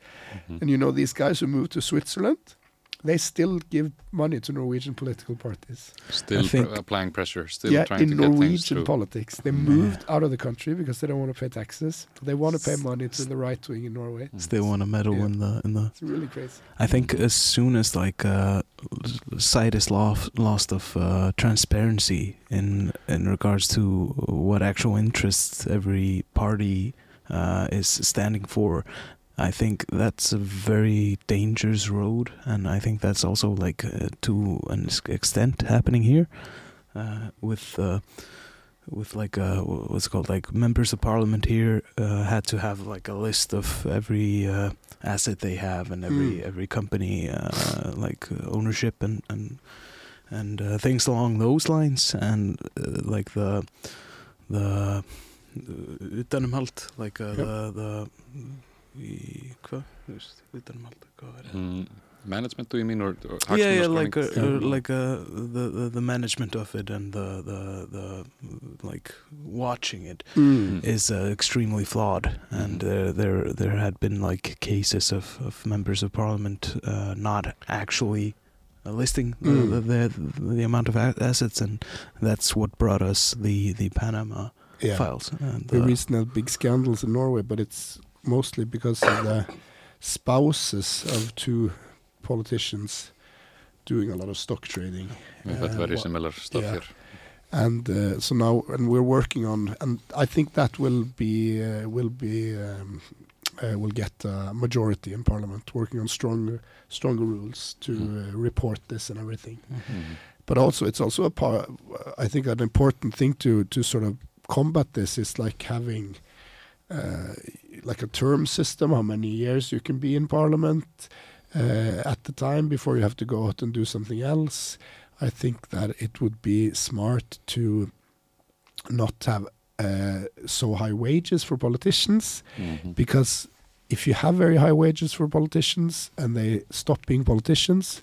Mhm. And you know these guys who moved to Switzerland, they still give money to Norwegian political parties. still think- pr- applying pressure still yeah, trying in to get things Norwegian through politics, they Mm. moved out of the country because they don't want to pay taxes. They want to pay money to the right wing in Norway. Mm. Still want to meddle Yeah. in the in the It's really crazy. I think as soon as like uh, l- sight is lost lost of uh, transparency in in regards to what actual interests every party uh, is standing for, I think that's a very dangerous road, and I think that's also like uh, to an extent happening here uh, with. Uh, with like uh, what's it called like members of parliament here uh, had to have like a list of every uh, asset they have and every Mm. every company uh, like ownership and and and uh, things along those lines and uh, like the the utanumhald like uh, Yep. the the í, hvað, þú veist, utanumhald hvað er það? Mm, management do you mean or, or yeah, yeah, like uh, Yeah. uh, like uh, the, the the management of it and the the the like watching it Mm. is uh, extremely flawed, and uh, there there had been like cases of, of members of parliament uh, not actually uh, listing the, Mm. the, the the amount of assets, and that's what brought us the the Panama Yeah. files. And, We uh, recently had big scandals in Norway, but it's mostly because of the spouses of two politicians doing a lot of stock trading. Had Uh, very wha- similar stuff yeah. here. and uh, so now and we're working on and I think that will be uh, will be um, uh, will get a majority in parliament working on stronger stronger rules to Mm. uh, report this and everything Mhm. but also it's also a part I think an important thing to to sort of combat this is like having like a term system how many years you can be in parliament uh, at the time before you have to go out and do something else I think that it would be smart to not have uh, so high wages for politicians Mhm. because if you have very high wages for politicians and they stop being politicians,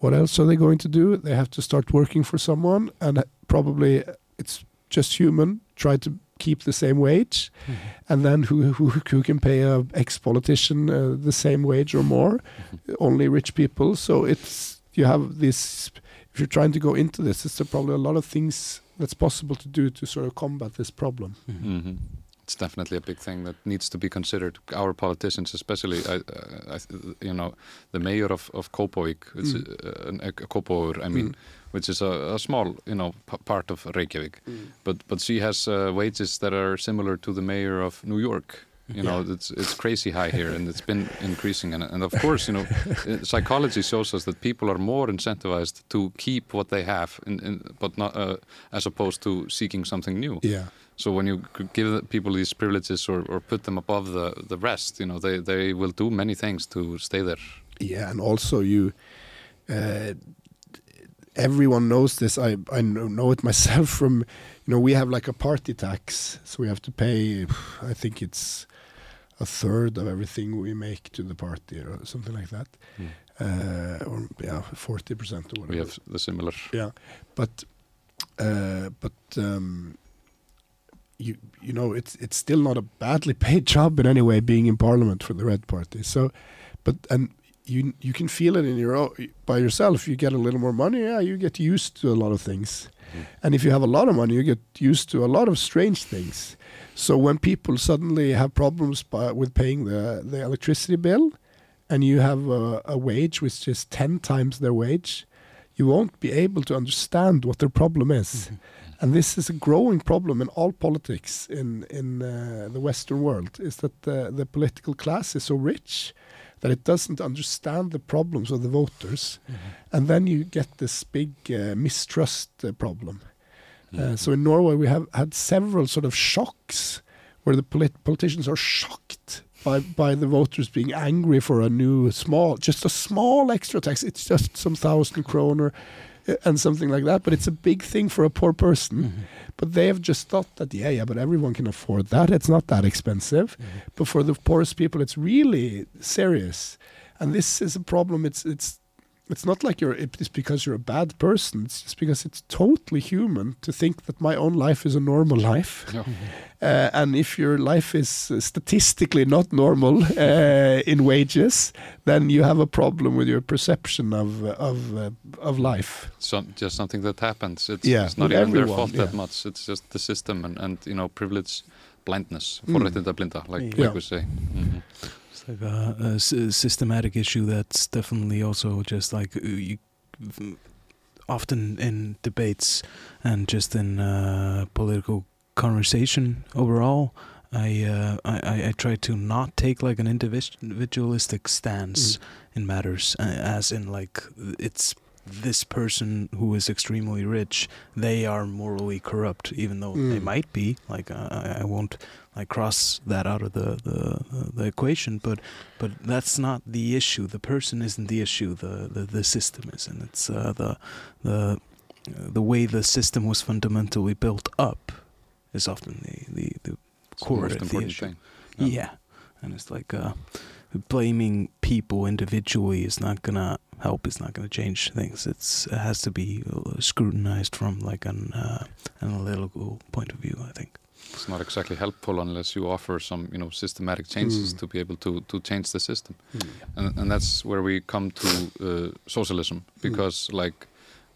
what else are they going to do? They have to start working for someone, and probably it's just human. Try to keep the same wage, Mhm. and then who who, who can pay a ex politician uh, the same wage or more? Only rich people. So it's you have this. If you're trying to go into this, it's probably a lot of things that's possible to do to sort of combat this problem. Mhm. Mhm. It's definitely a big thing that needs to be considered. Our politicians, especially, I, uh, I, you know, the mayor of of Kópavogur, which Mm. is, uh, I mean, Mm. which is a, a small, you know, p- part of Reykjavik, but but she has uh, wages that are similar to the mayor of New York. You know, Yeah. it's it's crazy high here, and it's been increasing. And, and of course, you know, uh, psychology shows us that people are more incentivized to keep what they have, in, in, but not uh, as opposed to seeking something new. Yeah. So when you give people these privileges or, or put them above the, the rest, you know, they, they will do many things to stay there. Yeah, and also you, uh, everyone knows this. I I know it myself from, you know, we have like a party tax, so we have to pay. I think it's a third of everything we make to the party or something like that, uh, or yeah, forty percent or whatever. We have the similar. Yeah, but uh, but um, you you know it's it's still not a badly paid job in any way being in parliament for the Red Party. So, but and you you can feel it in your own, by yourself. You get a little more money, yeah, you get used to a lot of things, Mm. and if you have a lot of money, you get used to a lot of strange things. So when people suddenly have problems by, with paying the the electricity bill, and you have a, a wage which is ten times their wage, you won't be able to understand what their problem is. And this is a growing problem in all politics in in uh, the Western world. Is that the the political class is so rich that it doesn't understand the problems of the voters, and then you get this big uh, mistrust uh, problem. Uh, so in Norway, we have had several sort of shocks where the polit- politicians are shocked by by the voters being angry for a new small, just a small extra tax. It's just some thousand kroner and something like that, but it's a big thing for a poor person. Mhm. But they have just thought that yeah, yeah, but everyone can afford that. It's not that expensive. But for the poorest people, it's really serious, and this is a problem. It's it's it's not like you're it's because you're a bad person. It's just because it's totally human to think that my own life is a normal life, Yeah. uh, and if your life is uh, statistically not normal uh, in wages, then you have a problem with your perception of uh, of uh, of life. Some, just something that happens. It's, Yeah, it's not with even their everyone, fault that much. It's just the system and, and you know, privilege, blindness, Mm. forréttindablinda, like, Yeah. like we say. Mhm. It's like a, a s- systematic issue that's definitely also just like uh, you, often in debates and just in uh, political conversation overall. I, uh, I I- try to not take like an individualistic stance in matters, uh, as in like it's this person who is extremely rich, they are morally corrupt, even though they Mm. might be. Like I, I won't like cross that out of the, the the equation, but but that's not the issue. The person isn't the issue. The the, the system is, and it's uh, the the the way the system was fundamentally built up is often the the, the the core most of the issue. thing. yeah. and it's like uh, blaming people individually is not gonna help. It's not gonna change things. It's it has to be uh, scrutinized from like an uh, analytical point of view. I think. It's not exactly helpful unless you offer some, you know, systematic changes Mm. to be able to to change the system. Mm. and, and that's where we come to uh, socialism because like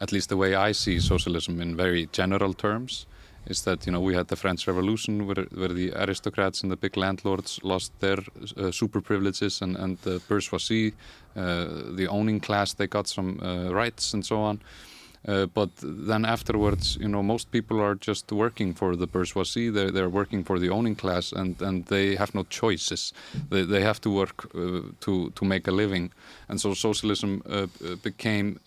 at least the way i see socialism in very general terms is that you know we had the french revolution where, where the aristocrats and the big landlords lost their uh, super privileges and, and the bourgeoisie uh, the owning class they got some uh, rights and so on uh, but then afterwards, you know, most people are just working for the bourgeoisie. They're, they're working for the owning class, and, and they have no choices. They, they have to work uh, to to make a living, and so socialism uh, uh, became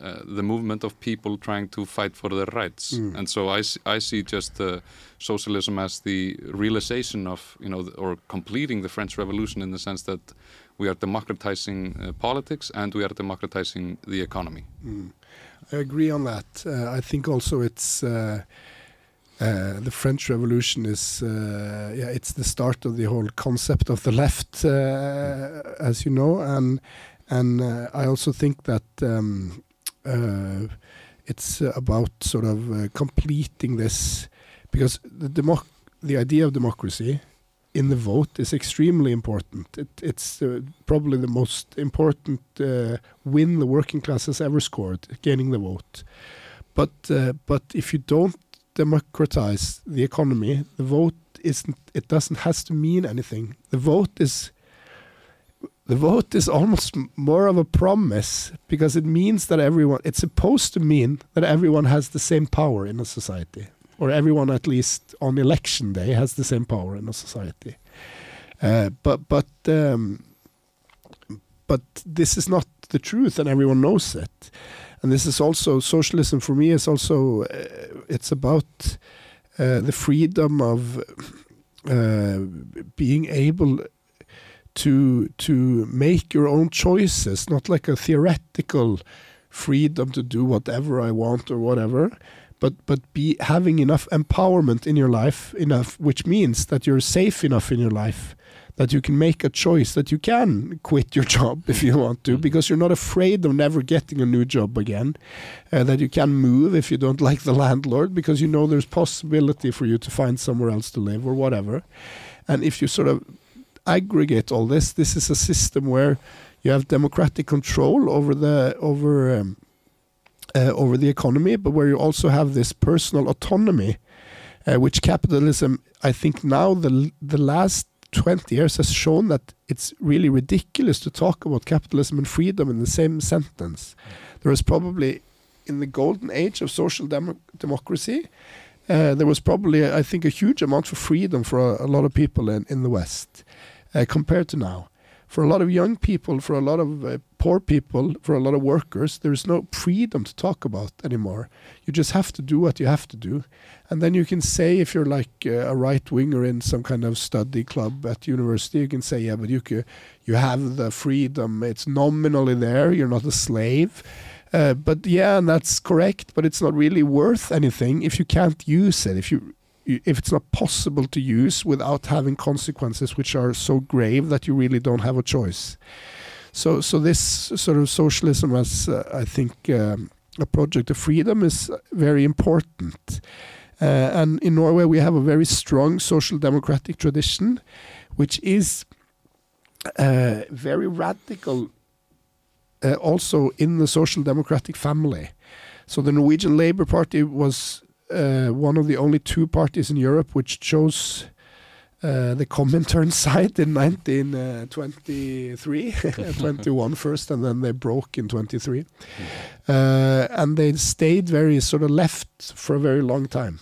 uh, the movement of people trying to fight for their rights. Mm. And so I see just uh, socialism as the realization of you know, or completing the French Revolution in the sense that we are democratizing uh, politics and we are democratizing the economy. Mm. I agree on that. Uh, I think also it's uh, uh, the French Revolution is uh, yeah it's the start of the whole concept of the left, uh, as you know, and and I also think that um, it's uh, about sort of uh, completing this because the democ- the idea of democracy in the vote is extremely important. It, it's uh, probably the most important uh, win the working class has ever scored, gaining the vote. But uh, but if you don't democratize the economy, the vote isn't. It doesn't has to mean anything. The vote is. The vote is almost more of a promise because it means that everyone. It's supposed to mean that everyone has the same power in a society, or everyone at least on election day has the same power in a society. Uh, but but um, but this is not the truth, and everyone knows it. And this is also socialism for me is also uh, it's about uh, the freedom of uh, being able to to make your own choices, not like a theoretical freedom to do whatever I want or whatever, but but be having enough empowerment in your life enough, which means that you're safe enough in your life that you can make a choice that you can quit your job if you want to because you're not afraid of never getting a new job again uh, that you can move if you don't like the landlord because you know there's possibility for you to find somewhere else to live or whatever. And if you sort of aggregate all this this is a system where you have democratic control over the over um, uh, over the economy but where you also have this personal autonomy uh, which capitalism i think now the the last 20 years has shown that it's really ridiculous to talk about capitalism and freedom in the same sentence. There was probably, in the golden age of social demo- democracy, uh, there was probably, I think, a huge amount for freedom for a, a lot of people in, in the West uh, compared to now. For a lot of young people, for a lot of uh, poor people, for a lot of workers, there is no freedom to talk about anymore. You just have to do what you have to do. And then you can say, if you're like uh, a right winger in some kind of study club at university, you can say, yeah, but you you have the freedom. It's nominally there. You're not a slave. Uh, but yeah, and that's correct. But it's not really worth anything if you can't use it. If you- if it's not possible to use without having consequences which are so grave that you really don't have a choice. So, so this sort of socialism as uh, I think um, a project of freedom is very important. Uh, and in Norway, we have a very strong social democratic tradition, which is uh, very radical uh, also in the social democratic family. So the Norwegian Labour Party was one of the only two parties in Europe which chose uh, the Comintern side in 1923, 21 first, and then they broke in 23. Uh, and they stayed very sort of left for a very long time.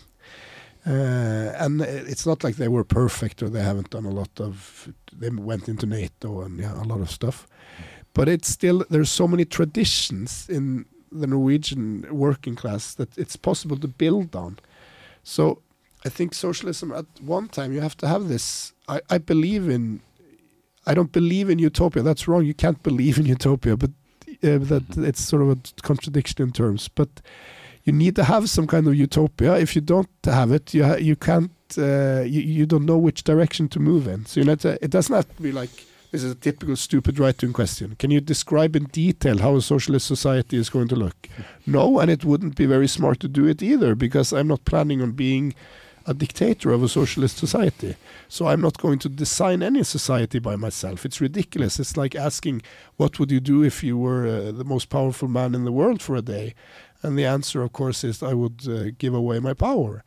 Uh, and it's not like they were perfect or they haven't done a lot of, they went into NATO and yeah, a lot of stuff. But it's still, there's so many traditions in the Norwegian working class that it's possible to build on. So I think socialism at one time you have to have this. I, I believe in. I don't believe in utopia. That's wrong. You can't believe in utopia, but uh, that it's sort of a contradiction in terms. But you need to have some kind of utopia. If you don't have it, you ha- you can't. Uh, you you don't know which direction to move in. So you need to, it doesn't have to be like this is a typical stupid right-wing question. Can you describe in detail how a socialist society is going to look? No, and it wouldn't be very smart to do it either because I'm not planning on being a dictator of a socialist society. So I'm not going to design any society by myself. It's ridiculous. It's like asking, what would you do if you were uh, the most powerful man in the world for a day? And the answer, of course, is I would uh, give away my power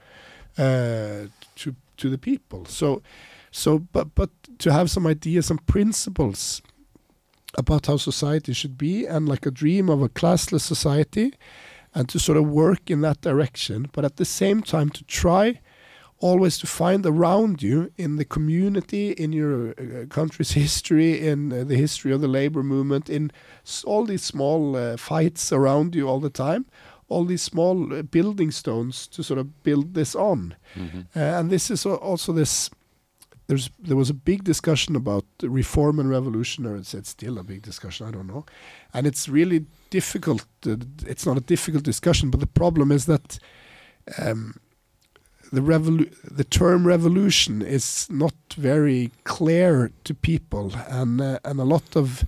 uh, to to the people. So, so but but to have some ideas, some principles about how society should be, and like a dream of a classless society, and to sort of work in that direction, but at the same time to try always to find around you in the community, in your uh, country's history, in uh, the history of the labor movement, in all these small uh, fights around you all the time, all these small uh, building stones to sort of build this on. Mhm. Uh, and this is also this. There's there was a big discussion about reform and revolution, or it's, it's still a big discussion. I don't know, and it's really difficult. Uh, it's not a difficult discussion, but the problem is that um, the revolu- the term revolution is not very clear to people, and uh, and a lot of.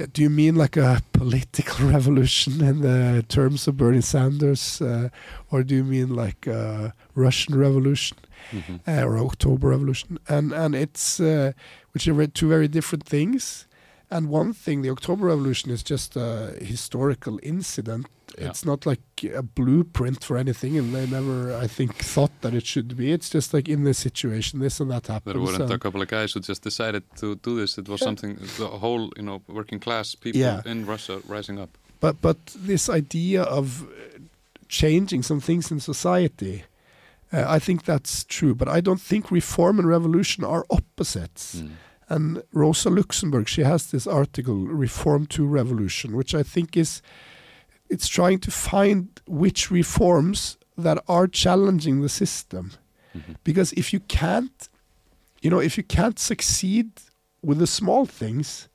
uh, Do you mean like a political revolution in the terms of Bernie Sanders, uh, or do you mean like a Russian revolution? Mhm. uh, or October Revolution, and and it's uh, which are two very different things. And one thing, the October Revolution is just a historical incident. Yeah. It's not like a blueprint for anything, and they never, I think, thought that it should be. It's just like in this situation, this and that happens. There weren't a couple of guys who just decided to do this. It was Yeah. something the whole, you know, working class people Yeah. in Russia rising up. But but this idea of changing some things in society, uh, I think that's true. But I don't think reform and revolution are opposites. Mm. And Rosa Luxemburg, she has this article, Reform to Revolution, which I think is it's trying to find which reforms that are challenging the system. Mhm. Because if you can't, you know, if you can't succeed with the small things,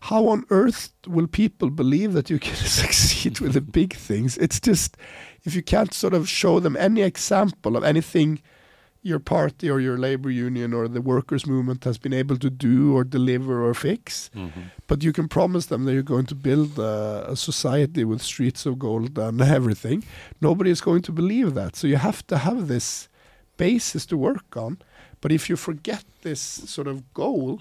how on earth will people believe that you can succeed with the big things? It's just if you can't sort of show them any example of anything your party or your labor union or the workers movement has been able to do or deliver or fix, Mhm. but you can promise them that you're going to build a, a society with streets of gold and everything. Nobody is going to believe that. So you have to have this basis to work on. But if you forget this sort of goal,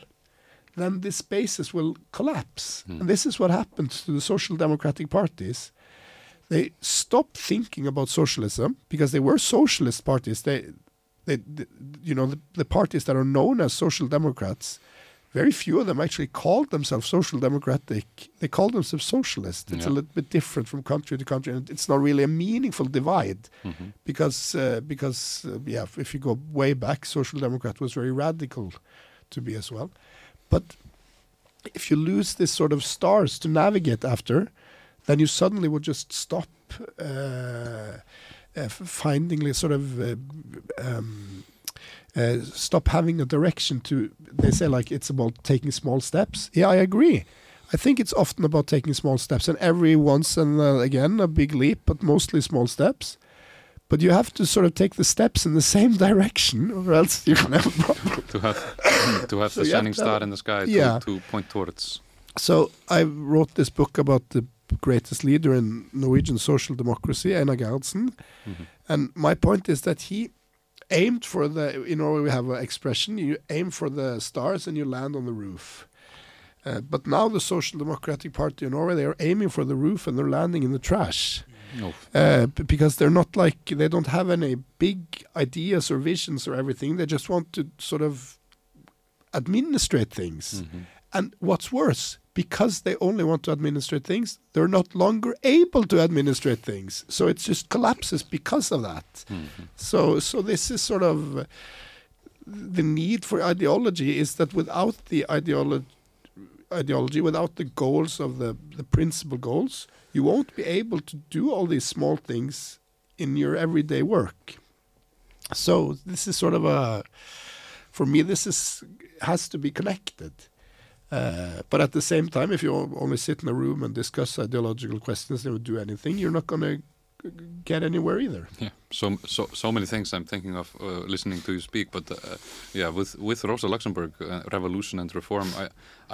then this basis will collapse. Hmm. And this is what happens to the social democratic parties. They stopped thinking about socialism because they were socialist parties. They, they, th you know, the, the parties that are known as social democrats, very few of them actually called themselves social democratic. They called themselves socialist. It's a little bit different from country to country, and it's not really a meaningful divide Mhm. because uh, because uh, yeah, if- if you go way back, social democrat was very radical to be as well. But if you lose this sort of stars to navigate after, then you suddenly would just stop uh, uh, finding sort of uh, um, uh, stop having a direction to. They say like it's about taking small steps. Yeah, I agree. I think it's often about taking small steps, and every once and again a big leap, but mostly small steps. But you have to sort of take the steps in the same direction, or else you can have a problem. to have to have So the you have shining to star in the sky Yeah. to, to point towards. So I wrote this book about the greatest leader in Norwegian social democracy, Einar Gerhardsen. Mhm. And my point is that he aimed for the, in Norway we have an expression, you aim for the stars and you land on the roof. Uh, but now the Social Democratic Party in Norway, they are aiming for the roof and they're landing in the trash. No. Uh, b- because they're not like, they don't have any big ideas or visions or everything. They just want to sort of administrate things. Mhm. And what's worse, because they only want to administrate things, they're not longer able to administrate things. So it just collapses because of that. Mhm. So, so this is sort of the need for ideology is that without the ideolo- ideology, without the goals of the, the principal goals, you won't be able to do all these small things in your everyday work. So this is sort of a, for me, this is has to be connected. Uh, but at the same time, if you only sit in a room and discuss ideological questions and would do anything, you're not going to get anywhere either. Yeah, so so so many things I'm thinking of uh, listening to you speak, but uh, yeah, with with Rosa Luxemburg, uh, revolution and reform, I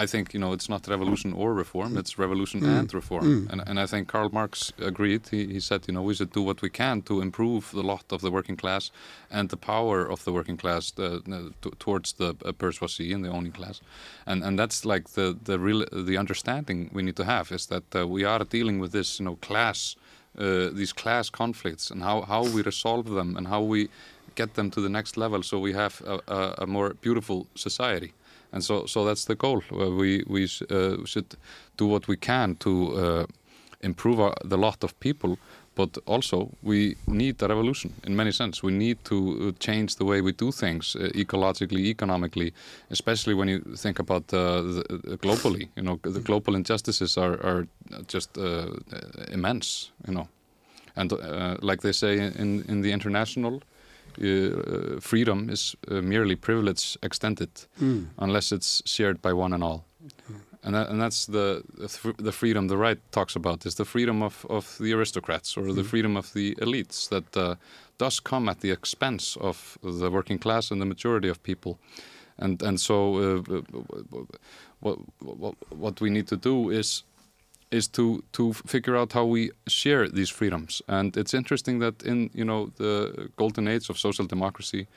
I think you know it's not revolution or reform, it's revolution Mm. and reform, Mm. and and I think Karl Marx agreed. He he said you know we should do what we can to improve the lot of the working class and the power of the working class uh, uh, towards the uh, bourgeoisie and the owning class, and and that's like the the real the understanding we need to have is that uh, we are dealing with this you know class uh, these class conflicts and how, how we resolve them and how we get them to the next level so we have a, a, a more beautiful society. And so, so that's the goal. Uh, we we uh, should do what we can to uh, improve our, the lot of people, but also we need a revolution in many sense. We need to uh, change the way we do things uh, ecologically, economically, especially when you think about uh, the, the globally. You know, the global injustices are are just uh, immense. You know, and uh, like they say in in the international. Uh, freedom is uh, merely privilege extended unless it's shared by one and all and that, and that's the the freedom the right talks about is the freedom of, of the aristocrats or the freedom of the elites that uh, does come at the expense of the working class and the majority of people. And and so uh, what, what what we need to do is is to to figure out how we share these freedoms. And it's interesting that in you know the golden age of social democracy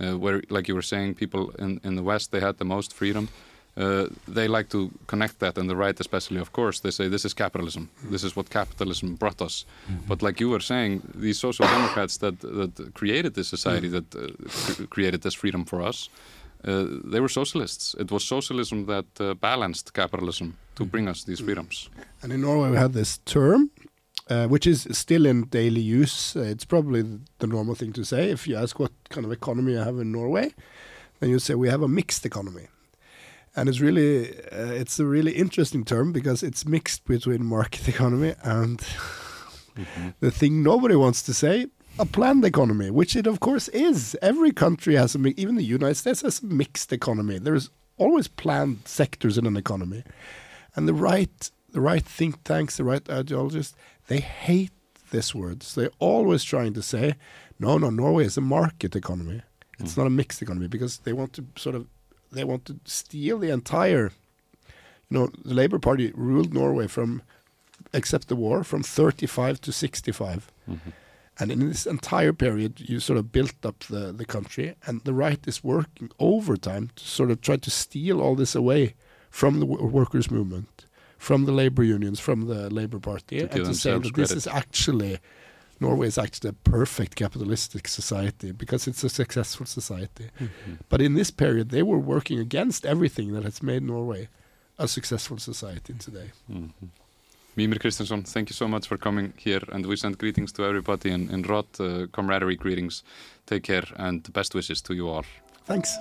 uh, where like you were saying people in in the west they had the most freedom uh, they like to connect that, and the right especially, of course, they say this is capitalism. This is what capitalism brought us. But like you were saying, these social democrats that that created this society, that uh, cr- created this freedom for us, uh, they were socialists. It was socialism that uh, balanced capitalism to bring us these freedoms. And in Norway, we have this term, uh, which is still in daily use. Uh, it's probably the normal thing to say. If you ask what kind of economy you have in Norway, then you say we have a mixed economy. And it's really, uh, it's a really interesting term because it's mixed between market economy and the thing nobody wants to say, a planned economy, which it of course is. Every country has a, even the United States has a mixed economy. There's always planned sectors in an economy. And the right, the right think tanks, the right ideologists, they hate these words. They're always trying to say, no, no, Norway is a market economy. It's not a mixed economy because they want to sort of, they want to steal the entire, you know, the Labour Party ruled Norway from, except the war, from 35 to 65. And in this entire period, you sort of built up the, the country, and the right is working overtime to sort of try to steal all this away from the wo- workers' movement, from the labor unions, from the Labour Party, To and to say that this is actually Norway is actually a perfect capitalistic society because it's a successful society. But in this period, they were working against everything that has made Norway a successful society today. Mímir Kristjánsson, thank you so much for coming here, and we send greetings to everybody in, in Rødt, uh, camaraderie greetings. Take care, and best wishes to you all. Thanks.